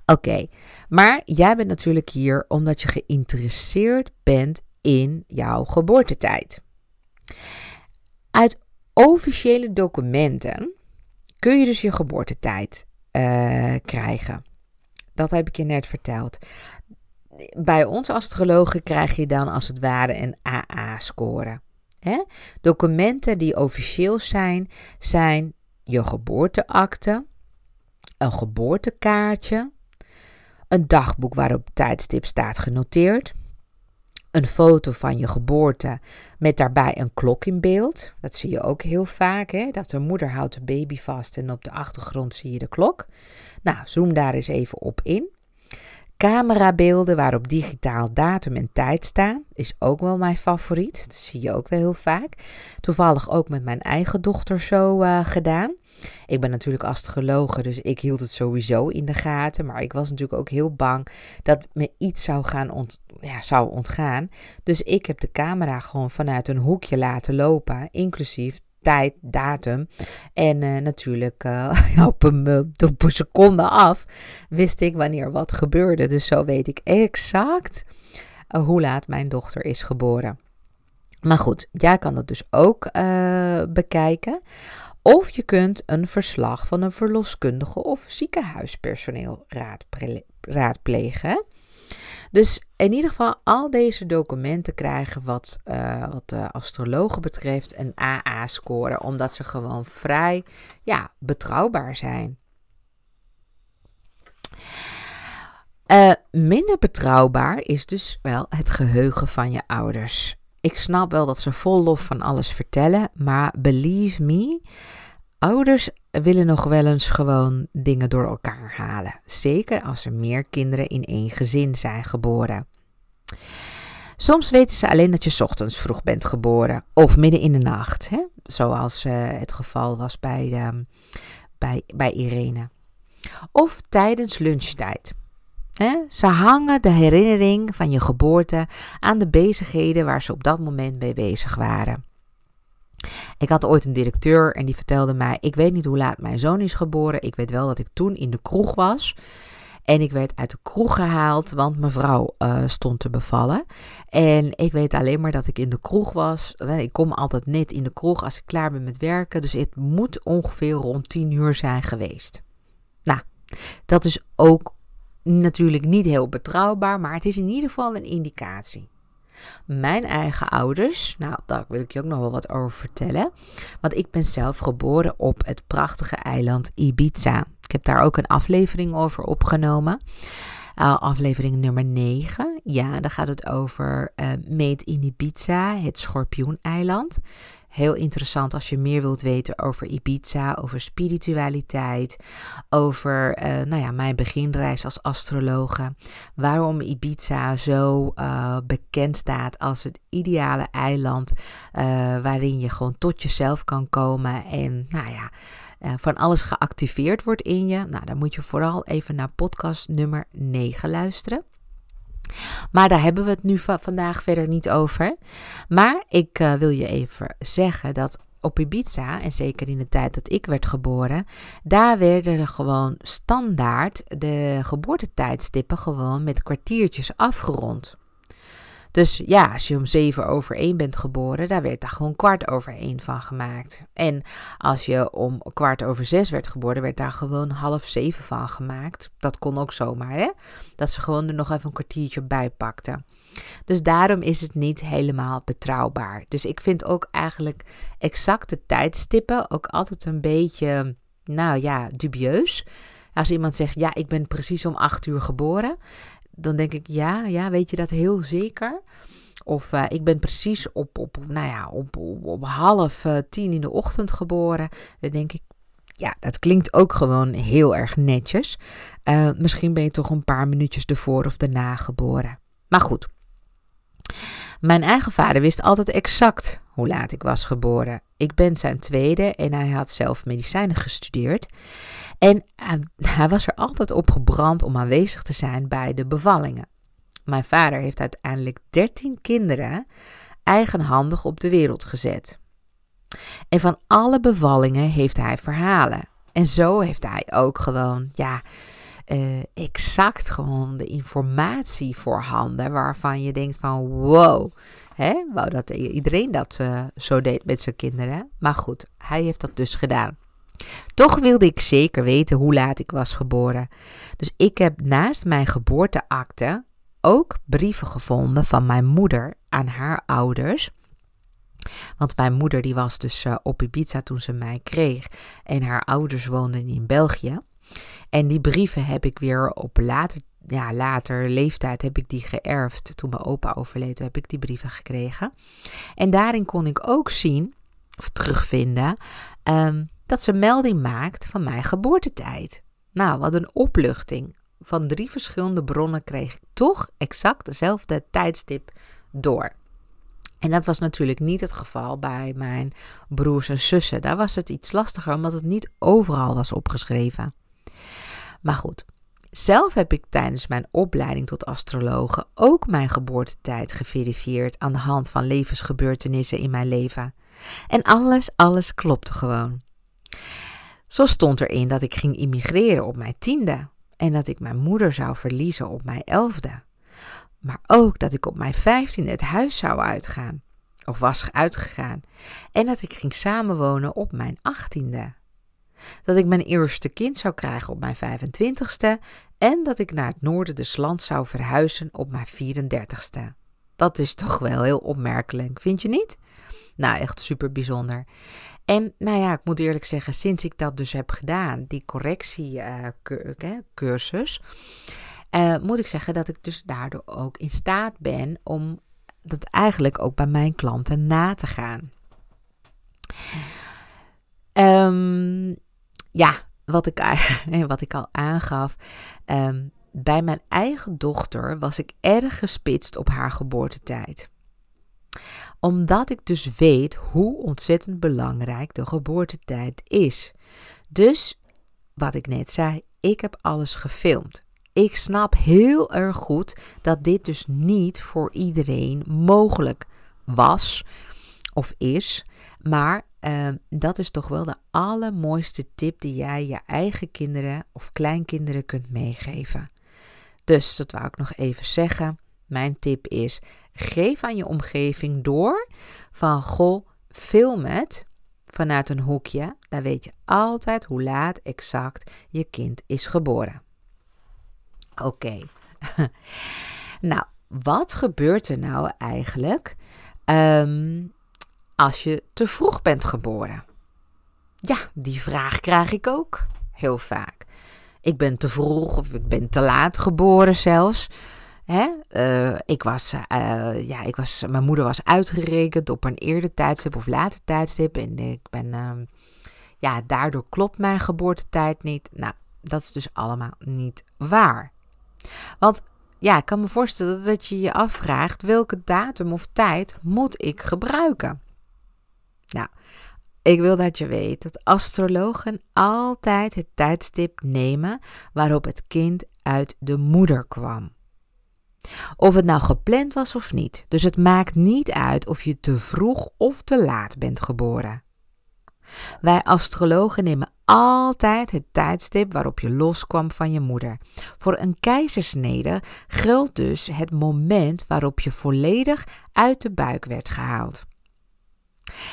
Oké, maar jij bent natuurlijk hier omdat je geïnteresseerd bent in jouw geboortetijd. Uit officiële documenten kun je dus je geboortetijd uh, krijgen. Dat heb ik je net verteld. Bij ons astrologen krijg je dan als het ware een AA-score. Documenten die officieel zijn, zijn je geboorteakte, een geboortekaartje, een dagboek waarop tijdstip staat genoteerd, een foto van je geboorte met daarbij een klok in beeld. Dat zie je ook heel vaak, hè? dat de moeder houdt de baby vast en op de achtergrond zie je de klok. Nou, zoom daar eens even op in. Camerabeelden waarop digitaal datum en tijd staan, is ook wel mijn favoriet. Dat zie je ook wel heel vaak. Toevallig ook met mijn eigen dochter zo uh, gedaan. Ik ben natuurlijk astrologe, dus ik hield het sowieso in de gaten. Maar ik was natuurlijk ook heel bang dat me iets zou, gaan ja, zou ontgaan. Dus ik heb de camera gewoon vanuit een hoekje laten lopen, inclusief tijd, datum. En uh, natuurlijk uh, [LAUGHS] op, een, op een seconde af wist ik wanneer wat gebeurde. Dus zo weet ik exact hoe laat mijn dochter is geboren. Maar goed, jij kan dat dus ook bekijken. Of je kunt een verslag van een verloskundige of ziekenhuispersoneel raadplegen. Dus in ieder geval al deze documenten krijgen wat, uh, wat de astrologen betreft een AA-score, omdat ze gewoon vrij ja, betrouwbaar zijn. Uh, minder betrouwbaar is dus wel het geheugen van je ouders. Ik snap wel dat ze vol lof van alles vertellen, maar believe me, ouders willen nog wel eens gewoon dingen door elkaar halen. Zeker als er meer kinderen in één gezin zijn geboren. Soms weten ze alleen dat je ochtends vroeg bent geboren of midden in de nacht, hè? zoals uh, het geval was bij, uh, bij, bij Irene. Of tijdens lunchtijd. Ze hangen de herinnering van je geboorte aan de bezigheden waar ze op dat moment mee bezig waren. Ik had ooit een directeur en die vertelde mij: Ik weet niet hoe laat mijn zoon is geboren. Ik weet wel dat ik toen in de kroeg was. En ik werd uit de kroeg gehaald, want mijn vrouw uh, stond te bevallen. En ik weet alleen maar dat ik in de kroeg was. Ik kom altijd net in de kroeg als ik klaar ben met werken. Dus het moet ongeveer rond 10 uur zijn geweest. Nou, dat is ook natuurlijk niet heel betrouwbaar, maar het is in ieder geval een indicatie. Mijn eigen ouders, nou daar wil ik je ook nog wel wat over vertellen. Want ik ben zelf geboren op het prachtige eiland Ibiza. Ik heb daar ook een aflevering over opgenomen. Uh, aflevering nummer 9. Ja, daar gaat het over uh, Meet in Ibiza, het schorpioeneiland. Heel interessant als je meer wilt weten over Ibiza, over spiritualiteit, over uh, nou ja, mijn beginreis als astrologe. Waarom Ibiza zo uh, bekend staat als het ideale eiland uh, waarin je gewoon tot jezelf kan komen en nou ja, van alles geactiveerd wordt in je. Nou, dan moet je vooral even naar podcast nummer 9 luisteren. Maar daar hebben we het nu vandaag verder niet over. Maar ik uh, wil je even zeggen dat op Ibiza, en zeker in de tijd dat ik werd geboren, daar werden er gewoon standaard de geboortetijdstippen gewoon met kwartiertjes afgerond. Dus ja, als je om zeven over één bent geboren, daar werd daar gewoon kwart over één van gemaakt. En als je om kwart over zes werd geboren, werd daar gewoon half zeven van gemaakt. Dat kon ook zomaar, hè? Dat ze gewoon er nog even een kwartiertje bij pakten. Dus daarom is het niet helemaal betrouwbaar. Dus ik vind ook eigenlijk exacte tijdstippen ook altijd een beetje, nou ja, dubieus. Als iemand zegt, ja, ik ben precies om acht uur geboren, dan denk ik, ja, ja, weet je dat heel zeker? Of uh, ik ben precies op, op, nou ja, op, op, half uh, tien in de ochtend geboren. Dan denk ik, ja, dat klinkt ook gewoon heel erg netjes. Uh, misschien ben je toch een paar minuutjes ervoor of daarna geboren. Maar goed. Mijn eigen vader wist altijd exact hoe laat ik was geboren. Ik ben zijn tweede en hij had zelf medicijnen gestudeerd. En hij [LAUGHS] was er altijd op gebrand om aanwezig te zijn bij de bevallingen. Mijn vader heeft uiteindelijk 13 kinderen eigenhandig op de wereld gezet. En van alle bevallingen heeft hij verhalen. En zo heeft hij ook gewoon, ja, uh, exact gewoon de informatie voorhanden waarvan je denkt van wow, wou dat iedereen dat uh, zo deed met zijn kinderen. Maar goed, hij heeft dat dus gedaan. Toch wilde ik zeker weten hoe laat ik was geboren. Dus ik heb naast mijn geboorteakte ook brieven gevonden van mijn moeder aan haar ouders. Want mijn moeder die was dus uh, op Ibiza toen ze mij kreeg en haar ouders woonden in België. En die brieven heb ik weer op later, ja, later leeftijd heb ik die geërfd. Toen mijn opa overleed, heb ik die brieven gekregen. En daarin kon ik ook zien, of terugvinden, um, dat ze melding maakt van mijn geboortetijd. Nou, wat een opluchting. Van drie verschillende bronnen kreeg ik toch exact dezelfde tijdstip door. En dat was natuurlijk niet het geval bij mijn broers en zussen. Daar was het iets lastiger omdat het niet overal was opgeschreven. Maar goed, zelf heb ik tijdens mijn opleiding tot astrologe ook mijn geboortetijd geverifieerd aan de hand van levensgebeurtenissen in mijn leven. En alles, alles klopte gewoon. Zo stond erin dat ik ging immigreren op mijn tiende en dat ik mijn moeder zou verliezen op mijn elfde. Maar ook dat ik op mijn vijftiende het huis zou uitgaan, of was uitgegaan, en dat ik ging samenwonen op mijn achttiende. Dat ik mijn eerste kind zou krijgen op mijn 25ste en dat ik naar het noorden des lands zou verhuizen op mijn 34ste. Dat is toch wel heel opmerkelijk, vind je niet? Nou, echt super bijzonder. En nou ja, ik moet eerlijk zeggen, sinds ik dat dus heb gedaan, die correctiecursus, uh, uh, moet ik zeggen dat ik dus daardoor ook in staat ben om dat eigenlijk ook bij mijn klanten na te gaan. Um, ja, wat ik, [LAUGHS] wat ik al aangaf. Um, bij mijn eigen dochter was ik erg gespitst op haar geboortetijd omdat ik dus weet hoe ontzettend belangrijk de geboortetijd is. Dus, wat ik net zei, ik heb alles gefilmd. Ik snap heel erg goed dat dit dus niet voor iedereen mogelijk was of is. Maar uh, dat is toch wel de allermooiste tip die jij je eigen kinderen of kleinkinderen kunt meegeven. Dus dat wou ik nog even zeggen. Mijn tip is: geef aan je omgeving door van goh, film het vanuit een hoekje. Dan weet je altijd hoe laat exact je kind is geboren. Oké. [LAUGHS] nou, wat gebeurt er nou eigenlijk um, als je te vroeg bent geboren? Ja, die vraag krijg ik ook heel vaak. Ik ben te vroeg of ik ben te laat geboren zelfs. Hè? Uh, ik was, uh, ja, ik was, mijn moeder was uitgerekend op een eerder tijdstip of later tijdstip. En ik ben, uh, ja, daardoor klopt mijn geboortetijd niet. Nou, dat is dus allemaal niet waar. Want ja, ik kan me voorstellen dat je je afvraagt welke datum of tijd moet ik gebruiken. Nou, ik wil dat je weet dat astrologen altijd het tijdstip nemen waarop het kind uit de moeder kwam. Of het nou gepland was of niet. Dus het maakt niet uit of je te vroeg of te laat bent geboren. Wij astrologen nemen altijd het tijdstip waarop je loskwam van je moeder. Voor een keizersnede geldt dus het moment waarop je volledig uit de buik werd gehaald.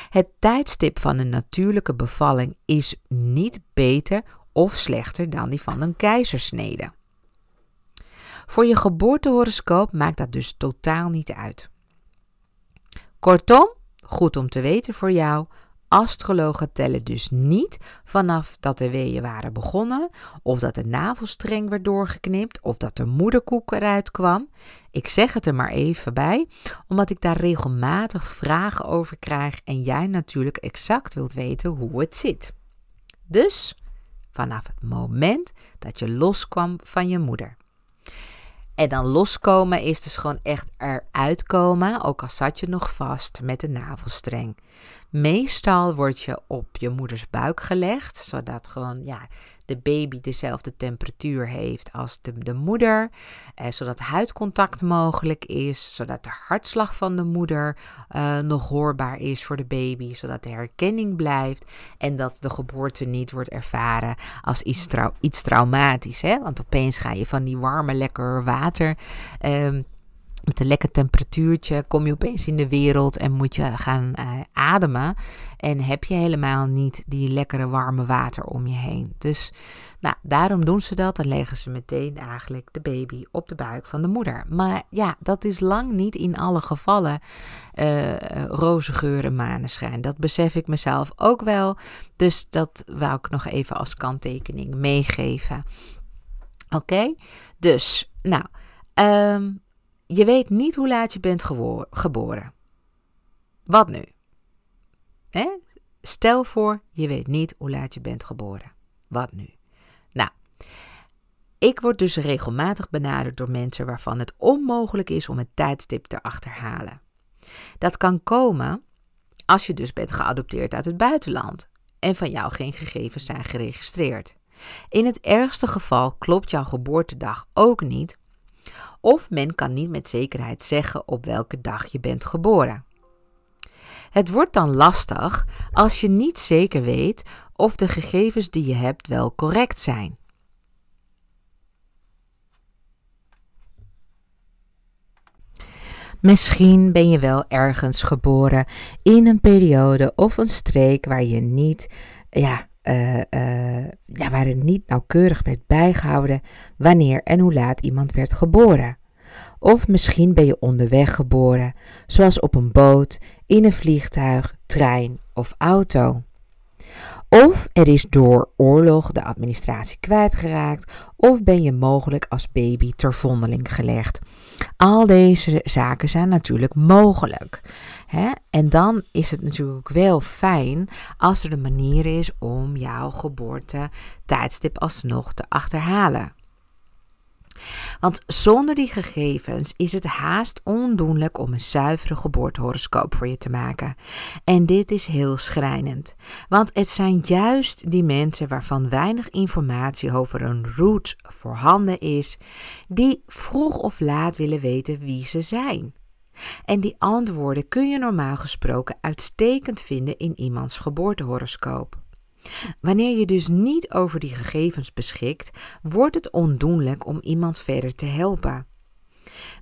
Het tijdstip van een natuurlijke bevalling is niet beter of slechter dan die van een keizersnede. Voor je geboortehoroscoop maakt dat dus totaal niet uit. Kortom, goed om te weten voor jou, astrologen tellen dus niet vanaf dat de weeën waren begonnen, of dat de navelstreng werd doorgeknipt, of dat de moederkoek eruit kwam. Ik zeg het er maar even bij, omdat ik daar regelmatig vragen over krijg en jij natuurlijk exact wilt weten hoe het zit. Dus vanaf het moment dat je loskwam van je moeder. En dan loskomen is dus gewoon echt eruit komen, ook al zat je nog vast met de navelstreng. Meestal word je op je moeders buik gelegd, zodat gewoon ja, de baby dezelfde temperatuur heeft als de, de moeder, eh, zodat huidcontact mogelijk is, zodat de hartslag van de moeder eh, nog hoorbaar is voor de baby, zodat de herkenning blijft en dat de geboorte niet wordt ervaren als iets, iets traumatisch. Hè? Want opeens ga je van die warme, lekker water. Eh, met een lekker temperatuurtje kom je opeens in de wereld en moet je gaan uh, ademen. En heb je helemaal niet die lekkere warme water om je heen. Dus nou, daarom doen ze dat. Dan leggen ze meteen eigenlijk de baby op de buik van de moeder. Maar ja, dat is lang niet in alle gevallen uh, roze geur maneschijn. Dat besef ik mezelf ook wel. Dus dat wou ik nog even als kanttekening meegeven. Oké, dus nou. Um, je weet niet hoe laat je bent geboren. Wat nu? Stel voor, je weet niet hoe laat je bent geboren. Wat nu? Nou, ik word dus regelmatig benaderd door mensen waarvan het onmogelijk is om het tijdstip te achterhalen. Dat kan komen als je dus bent geadopteerd uit het buitenland en van jou geen gegevens zijn geregistreerd. In het ergste geval klopt jouw geboortedag ook niet of men kan niet met zekerheid zeggen op welke dag je bent geboren. Het wordt dan lastig als je niet zeker weet of de gegevens die je hebt wel correct zijn. Misschien ben je wel ergens geboren in een periode of een streek waar je niet, ja, uh, ja, waar het niet nauwkeurig werd bijgehouden wanneer en hoe laat iemand werd geboren. Of misschien ben je onderweg geboren, zoals op een boot, in een vliegtuig, trein of auto. Of er is door oorlog de administratie kwijtgeraakt, of ben je mogelijk als baby ter vondeling gelegd. Al deze zaken zijn natuurlijk mogelijk. Hè? En dan is het natuurlijk wel fijn als er een manier is om jouw geboorte tijdstip alsnog te achterhalen. Want zonder die gegevens is het haast ondoenlijk om een zuivere geboortehoroscoop voor je te maken. En dit is heel schrijnend, want het zijn juist die mensen waarvan weinig informatie over een route voorhanden is, die vroeg of laat willen weten wie ze zijn. En die antwoorden kun je normaal gesproken uitstekend vinden in iemands geboortehoroscoop. Wanneer je dus niet over die gegevens beschikt, wordt het ondoenlijk om iemand verder te helpen.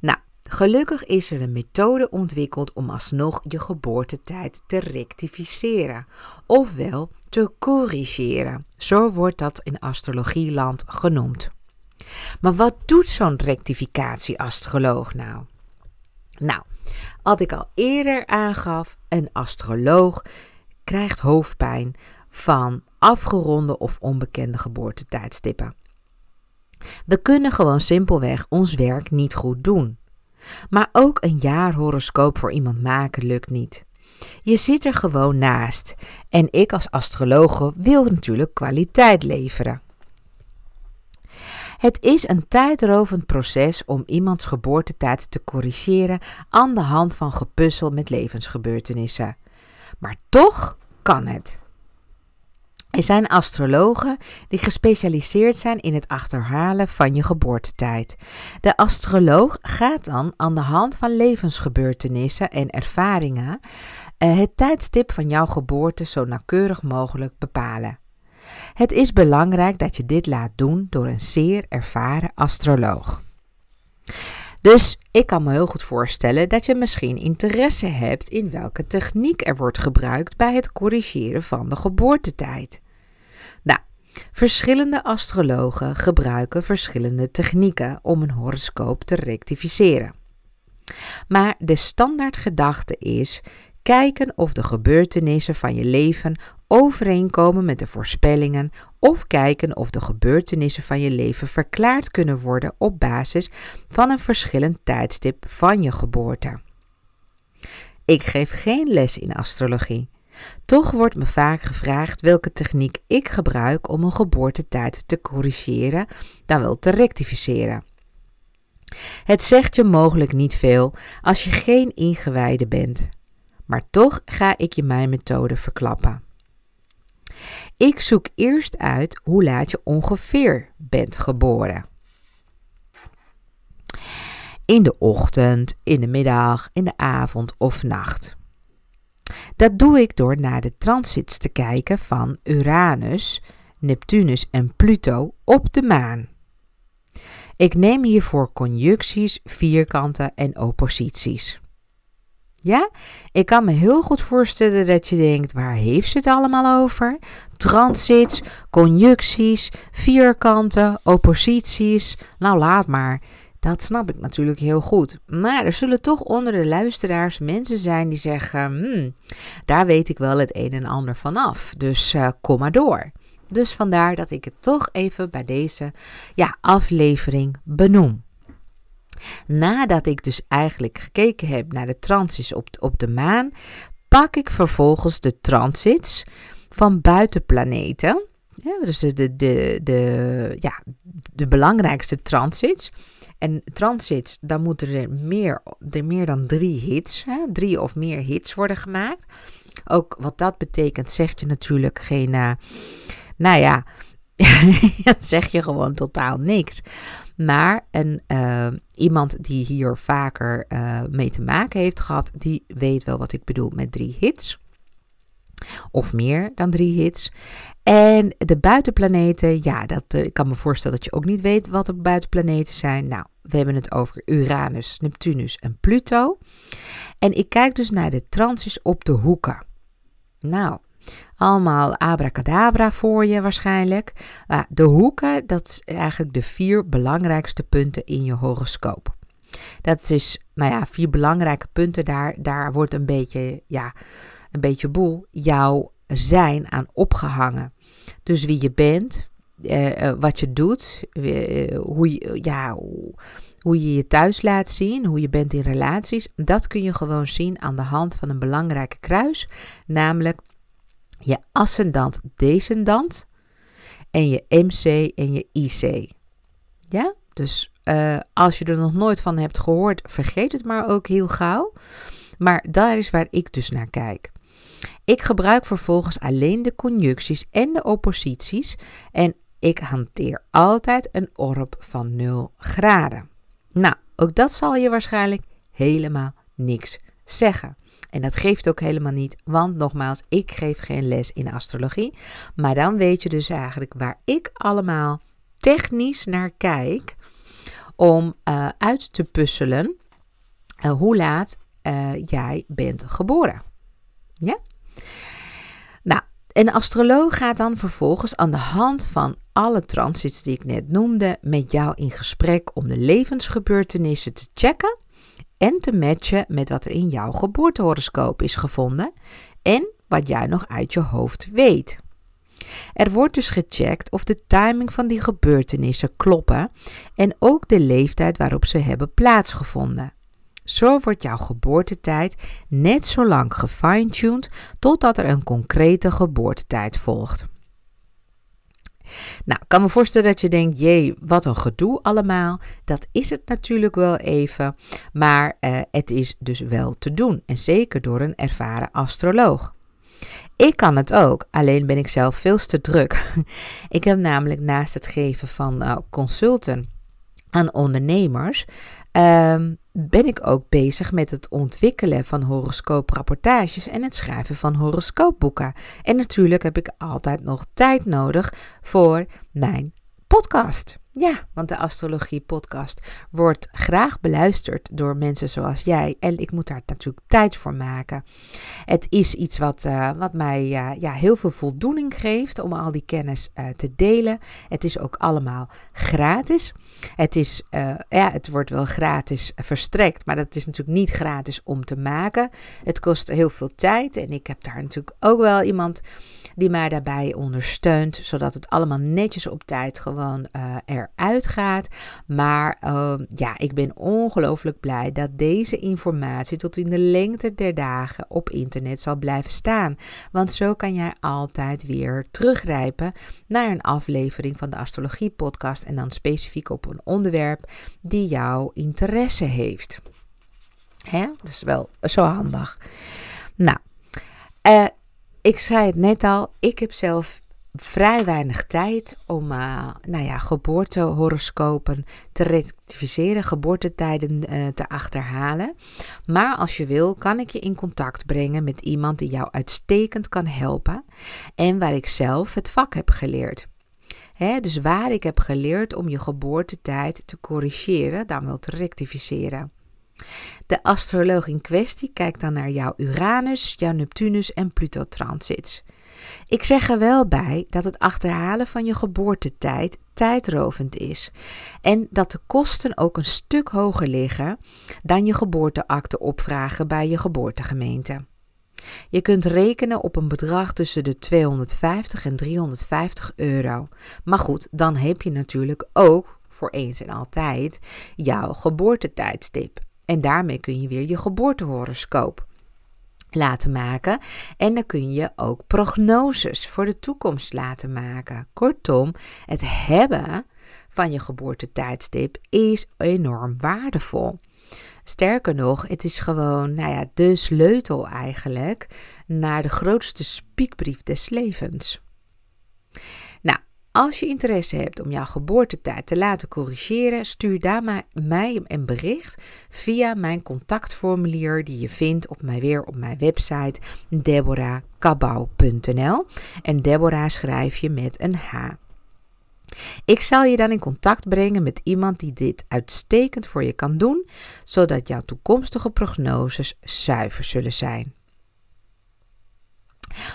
Nou, gelukkig is er een methode ontwikkeld om alsnog je geboortetijd te rectificeren, ofwel te corrigeren. Zo wordt dat in astrologieland genoemd. Maar wat doet zo'n rectificatie-astroloog nou? Nou, wat ik al eerder aangaf, een astroloog krijgt hoofdpijn van afgeronde of onbekende geboortetijdstippen. We kunnen gewoon simpelweg ons werk niet goed doen. Maar ook een jaarhoroscoop voor iemand maken lukt niet. Je zit er gewoon naast en ik als astrologe wil natuurlijk kwaliteit leveren. Het is een tijdrovend proces om iemands geboortetijd te corrigeren aan de hand van gepuzzel met levensgebeurtenissen. Maar toch kan het. Er zijn astrologen die gespecialiseerd zijn in het achterhalen van je geboortetijd. De astroloog gaat dan aan de hand van levensgebeurtenissen en ervaringen eh, het tijdstip van jouw geboorte zo nauwkeurig mogelijk bepalen. Het is belangrijk dat je dit laat doen door een zeer ervaren astroloog. Dus ik kan me heel goed voorstellen dat je misschien interesse hebt in welke techniek er wordt gebruikt bij het corrigeren van de geboortetijd. Nou, verschillende astrologen gebruiken verschillende technieken om een horoscoop te rectificeren. Maar de standaardgedachte is: Kijken of de gebeurtenissen van je leven overeenkomen met de voorspellingen of kijken of de gebeurtenissen van je leven verklaard kunnen worden op basis van een verschillend tijdstip van je geboorte. Ik geef geen les in astrologie. Toch wordt me vaak gevraagd welke techniek ik gebruik om een geboortetijd te corrigeren, dan wel te rectificeren. Het zegt je mogelijk niet veel als je geen ingewijde bent, maar toch ga ik je mijn methode verklappen. Ik zoek eerst uit hoe laat je ongeveer bent geboren. In de ochtend, in de middag, in de avond of nacht. Dat doe ik door naar de transits te kijken van Uranus, Neptunus en Pluto op de maan. Ik neem hiervoor conjuncties, vierkanten en opposities. Ja, ik kan me heel goed voorstellen dat je denkt: waar heeft ze het allemaal over? Transits, conjuncties, vierkanten, opposities. Nou, laat maar. Dat snap ik natuurlijk heel goed. Maar er zullen toch onder de luisteraars mensen zijn die zeggen: hmm, daar weet ik wel het een en ander vanaf. Dus uh, kom maar door. Dus vandaar dat ik het toch even bij deze ja, aflevering benoem. Nadat ik dus eigenlijk gekeken heb naar de transits op, op de maan, pak ik vervolgens de transits van buitenplaneten. Dus de, de, de, de, ja, de belangrijkste transits. En transits, dan moeten er meer, er meer dan drie hits, hè, drie of meer hits worden gemaakt. Ook wat dat betekent, zegt je natuurlijk geen, uh, nou ja, [LAUGHS] dat zeg je gewoon totaal niks. Maar een, uh, iemand die hier vaker uh, mee te maken heeft gehad, die weet wel wat ik bedoel met drie hits. Of meer dan drie hits. En de buitenplaneten, ja, dat, uh, ik kan me voorstellen dat je ook niet weet wat de buitenplaneten zijn. Nou, we hebben het over Uranus, Neptunus en Pluto. En ik kijk dus naar de transits op de hoeken. Nou, allemaal abracadabra voor je waarschijnlijk. De hoeken, dat is eigenlijk de vier belangrijkste punten in je horoscoop. Dat is, nou ja, vier belangrijke punten. Daar, daar wordt een beetje, ja, een beetje boel jouw zijn aan opgehangen. Dus wie je bent, uh, wat je doet, uh, hoe, je, ja, hoe je je thuis laat zien, hoe je bent in relaties. Dat kun je gewoon zien aan de hand van een belangrijke kruis, namelijk je ascendant descendant en je MC en je IC. Ja, dus uh, als je er nog nooit van hebt gehoord, vergeet het maar ook heel gauw. Maar daar is waar ik dus naar kijk. Ik gebruik vervolgens alleen de conjuncties en de opposities en ik hanteer altijd een orb van 0 graden. Nou, ook dat zal je waarschijnlijk helemaal niks zeggen. En dat geeft ook helemaal niet, want nogmaals, ik geef geen les in astrologie. Maar dan weet je dus eigenlijk waar ik allemaal technisch naar kijk om uh, uit te puzzelen uh, hoe laat uh, jij bent geboren. Ja? Nou, een astroloog gaat dan vervolgens aan de hand van alle transits die ik net noemde met jou in gesprek om de levensgebeurtenissen te checken en te matchen met wat er in jouw geboortehoroscoop is gevonden en wat jij nog uit je hoofd weet. Er wordt dus gecheckt of de timing van die gebeurtenissen kloppen en ook de leeftijd waarop ze hebben plaatsgevonden. Zo wordt jouw geboortetijd net zo lang gefine-tuned totdat er een concrete geboortetijd volgt. Nou, ik kan me voorstellen dat je denkt, jee, wat een gedoe allemaal. Dat is het natuurlijk wel even, maar uh, het is dus wel te doen. En zeker door een ervaren astroloog. Ik kan het ook, alleen ben ik zelf veel te druk. [LAUGHS] ik heb namelijk naast het geven van uh, consulten aan ondernemers, um, ben ik ook bezig met het ontwikkelen van horoscooprapportages en het schrijven van horoscoopboeken. En natuurlijk heb ik altijd nog tijd nodig voor mijn podcast. Ja, want de Astrologie Podcast wordt graag beluisterd door mensen zoals jij. En ik moet daar natuurlijk tijd voor maken. Het is iets wat, uh, wat mij uh, ja, heel veel voldoening geeft om al die kennis uh, te delen. Het is ook allemaal gratis. Het, is, ja, het wordt wel gratis verstrekt, maar dat is natuurlijk niet gratis om te maken. Het kost heel veel tijd en ik heb daar natuurlijk ook wel iemand die mij daarbij ondersteunt, zodat het allemaal netjes op tijd gewoon uh, eruit gaat. Maar uh, ja, ik ben ongelooflijk blij dat deze informatie tot in de lengte der dagen op internet zal blijven staan. Want zo kan jij altijd weer teruggrijpen naar een aflevering van de Astrologie Podcast en dan specifiek op een onderwerp die jouw interesse heeft. Hè? Dus wel zo handig. Nou, uh, ik zei het net al, ik heb zelf vrij weinig tijd om uh, nou ja, geboortehoroscopen te rectificeren, geboortetijden uh, te achterhalen. Maar als je wil, kan ik je in contact brengen met iemand die jou uitstekend kan helpen en waar ik zelf het vak heb geleerd. Dus waar ik heb geleerd om je geboortetijd te corrigeren, dan wel te rectificeren. De astroloog in kwestie kijkt dan naar jouw Uranus, jouw Neptunus en Pluto-transits. Ik zeg er wel bij dat het achterhalen van je geboortetijd tijdrovend is en dat de kosten ook een stuk hoger liggen dan je geboorteakte opvragen bij je geboortegemeente. Je kunt rekenen op een bedrag tussen de 250 en 350 euro. Maar goed, dan heb je natuurlijk ook voor eens en altijd jouw geboortetijdstip. En daarmee kun je weer je geboortehoroscoop laten maken. En dan kun je ook prognoses voor de toekomst laten maken. Kortom, het hebben van je geboortetijdstip is enorm waardevol. Sterker nog, het is gewoon, nou ja, de sleutel eigenlijk naar de grootste spiekbrief des levens. Als je interesse hebt om jouw geboortetijd te laten corrigeren, stuur daar mij een bericht via mijn contactformulier die je vindt op mijn, weer op mijn website deborahkabau.nl. En Deborah schrijf je met een H. Ik zal je dan in contact brengen met iemand die dit uitstekend voor je kan doen, zodat jouw toekomstige prognoses zuiver zullen zijn.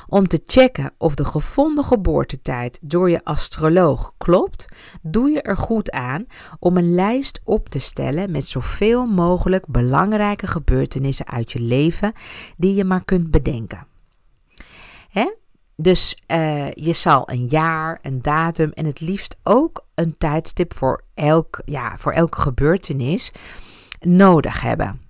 Om te checken of de gevonden geboortetijd door je astroloog klopt, doe je er goed aan om een lijst op te stellen met zoveel mogelijk belangrijke gebeurtenissen uit je leven die je maar kunt bedenken. Hè? Dus uh, je zal een jaar, een datum en het liefst ook een tijdstip voor, elk, ja, voor elke gebeurtenis nodig hebben.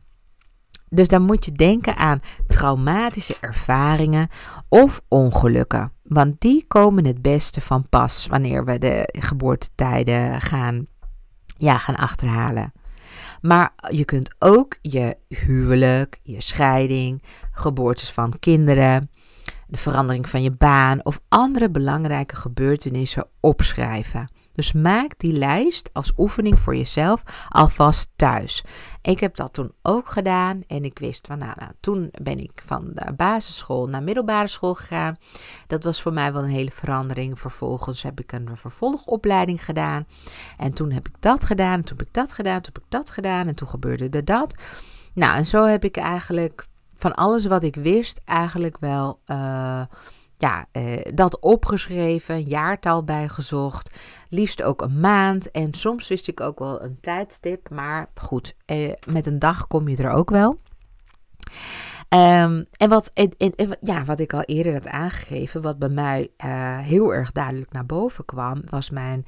Dus dan moet je denken aan traumatische ervaringen of ongelukken. Want die komen het beste van pas wanneer we de geboortetijden gaan, ja, gaan achterhalen. Maar je kunt ook je huwelijk, je scheiding, geboortes van kinderen, de verandering van je baan of andere belangrijke gebeurtenissen opschrijven. Dus maak die lijst als oefening voor jezelf alvast thuis. Ik heb dat toen ook gedaan en ik wist van, nou, nou, toen ben ik van de basisschool naar middelbare school gegaan. Dat was voor mij wel een hele verandering. Vervolgens heb ik een vervolgopleiding gedaan en toen heb ik dat gedaan, toen heb ik dat gedaan, toen heb ik dat gedaan en toen gebeurde er dat. Nou, en zo heb ik eigenlijk van alles wat ik wist eigenlijk wel... Uh, ja, eh, dat opgeschreven, jaartal bijgezocht, liefst ook een maand en soms wist ik ook wel een tijdstip, maar goed, eh, met een dag kom je er ook wel. Um, en, wat, en, ja, wat ik al eerder had aangegeven, wat bij mij uh, heel erg duidelijk naar boven kwam, was mijn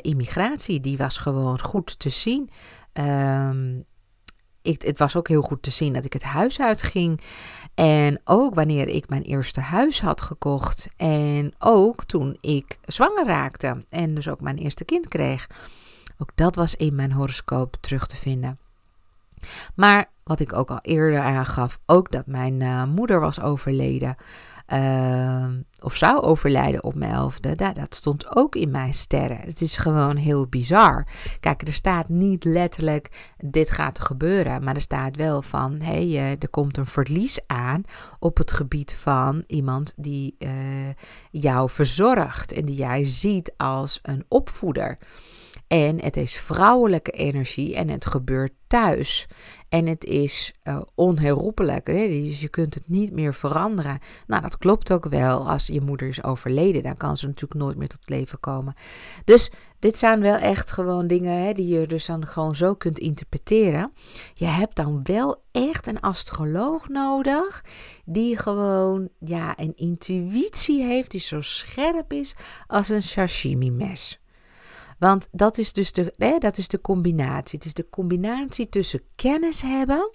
immigratie. Die was gewoon goed te zien. Um, ik, het was ook heel goed te zien dat ik het huis uitging. En ook wanneer ik mijn eerste huis had gekocht. En ook toen ik zwanger raakte. En dus ook mijn eerste kind kreeg. Ook dat was in mijn horoscoop terug te vinden. Maar wat ik ook al eerder aangaf, ook dat mijn uh, moeder was overleden. Uh, of zou overlijden op mijn elfde. Dat, dat stond ook in mijn sterren. Het is gewoon heel bizar. Kijk, er staat niet letterlijk: dit gaat gebeuren. Maar er staat wel van: hé, hey, er komt een verlies aan op het gebied van iemand die uh, jou verzorgt en die jij ziet als een opvoeder. En het is vrouwelijke energie en het gebeurt thuis. En het is uh, onherroepelijk. Hè? Dus je kunt het niet meer veranderen. Nou, dat klopt ook wel. Als je moeder is overleden, dan kan ze natuurlijk nooit meer tot leven komen. Dus dit zijn wel echt gewoon dingen hè, die je dus dan gewoon zo kunt interpreteren. Je hebt dan wel echt een astroloog nodig die gewoon ja, een intuïtie heeft die zo scherp is als een sashimi mes. Want dat is dus de, hè, dat is de combinatie. Het is de combinatie tussen kennis hebben,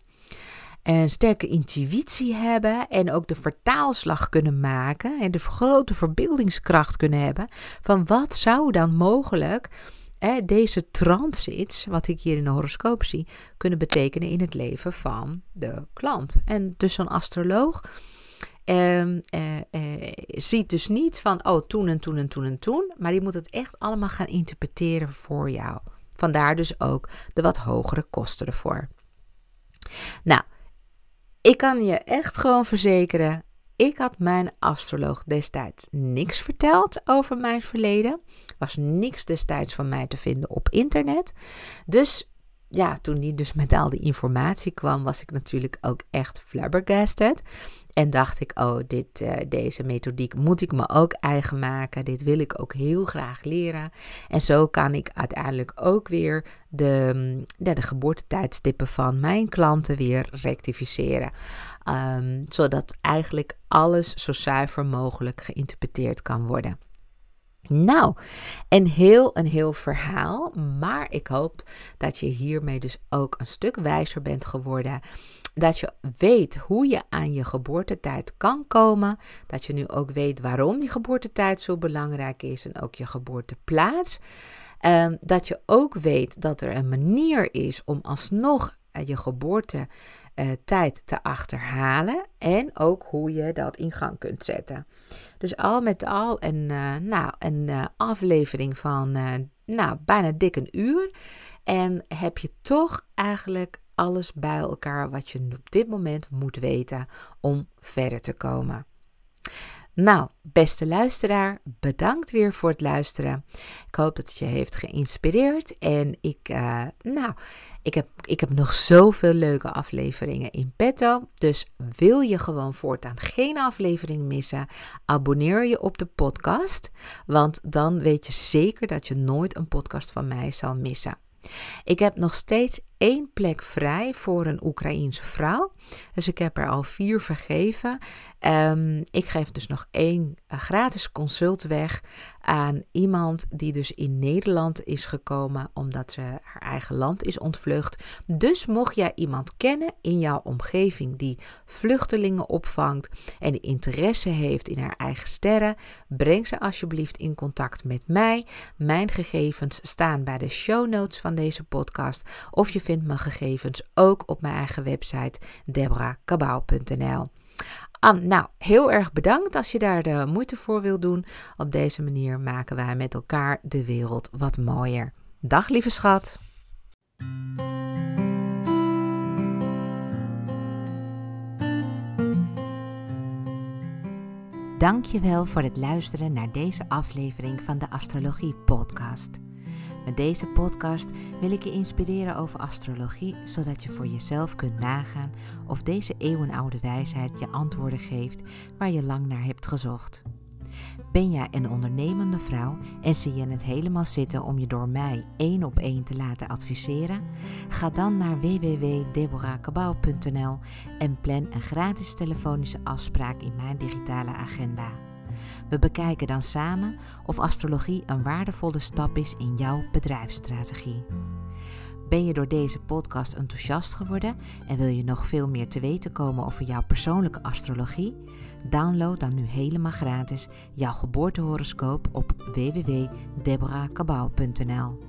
een sterke intuïtie hebben en ook de vertaalslag kunnen maken en de grote verbeeldingskracht kunnen hebben van wat zou dan mogelijk hè, deze transits, wat ik hier in de horoscoop zie, kunnen betekenen in het leven van de klant. En dus zo'n astroloog Um, ziet dus niet van, oh, toen en toen en toen en toen. Maar die moet het echt allemaal gaan interpreteren voor jou. Vandaar dus ook de wat hogere kosten ervoor. Nou, ik kan je echt gewoon verzekeren. Ik had mijn astroloog destijds niks verteld over mijn verleden. Was niks destijds van mij te vinden op internet. Dus ja, toen die dus met al die informatie kwam, was ik natuurlijk ook echt flabbergasted. En dacht ik, oh, dit, uh, deze methodiek moet ik me ook eigen maken. Dit wil ik ook heel graag leren. En zo kan ik uiteindelijk ook weer de, mm, de, de geboortetijdstippen van mijn klanten weer rectificeren. Um, zodat eigenlijk alles zo zuiver mogelijk geïnterpreteerd kan worden. Nou, een heel, een heel verhaal. Maar ik hoop dat je hiermee dus ook een stuk wijzer bent geworden. Dat je weet hoe je aan je geboortetijd kan komen. Dat je nu ook weet waarom die geboortetijd zo belangrijk is en ook je geboorteplaats. Um, dat je ook weet dat er een manier is om alsnog uh, je geboortetijd uh, te achterhalen. En ook hoe je dat in gang kunt zetten. Dus al met al een, uh, nou, een uh, aflevering van nou, bijna dik een uur. En heb je toch eigenlijk alles bij elkaar wat je op dit moment moet weten om verder te komen. Nou, beste luisteraar, bedankt weer voor het luisteren. Ik hoop dat het je heeft geïnspireerd. En ik, uh, nou, ik heb, ik heb nog zoveel leuke afleveringen in petto. Dus wil je gewoon voortaan geen aflevering missen, abonneer je op de podcast. Want dan weet je zeker dat je nooit een podcast van mij zal missen. Ik heb nog steeds één plek vrij voor een Oekraïense vrouw. Dus ik heb er al vier vergeven. Um, ik geef dus nog één uh, gratis consult weg aan iemand die dus in Nederland is gekomen omdat ze haar eigen land is ontvlucht. Dus mocht jij iemand kennen in jouw omgeving die vluchtelingen opvangt en interesse heeft in haar eigen sterren, breng ze alsjeblieft in contact met mij. Mijn gegevens staan bij de show notes van deze podcast of je vindt mijn gegevens ook op mijn eigen website debrakabau.nl. Nou, heel erg bedankt als je daar de moeite voor wilt doen. Op deze manier maken wij met elkaar de wereld wat mooier. Dag lieve schat. Dankjewel voor het luisteren naar deze aflevering van de Astrologie Podcast. Met deze podcast wil ik je inspireren over astrologie, zodat je voor jezelf kunt nagaan of deze eeuwenoude wijsheid je antwoorden geeft waar je lang naar hebt gezocht. Ben jij een ondernemende vrouw en zie je het helemaal zitten om je door mij één op één te laten adviseren? Ga dan naar www.deborahkabau.nl en plan een gratis telefonische afspraak in mijn digitale agenda. We bekijken dan samen of astrologie een waardevolle stap is in jouw bedrijfsstrategie. Ben je door deze podcast enthousiast geworden en wil je nog veel meer te weten komen over jouw persoonlijke astrologie? Download dan nu helemaal gratis jouw geboortehoroscoop op www.deborahkabau.nl.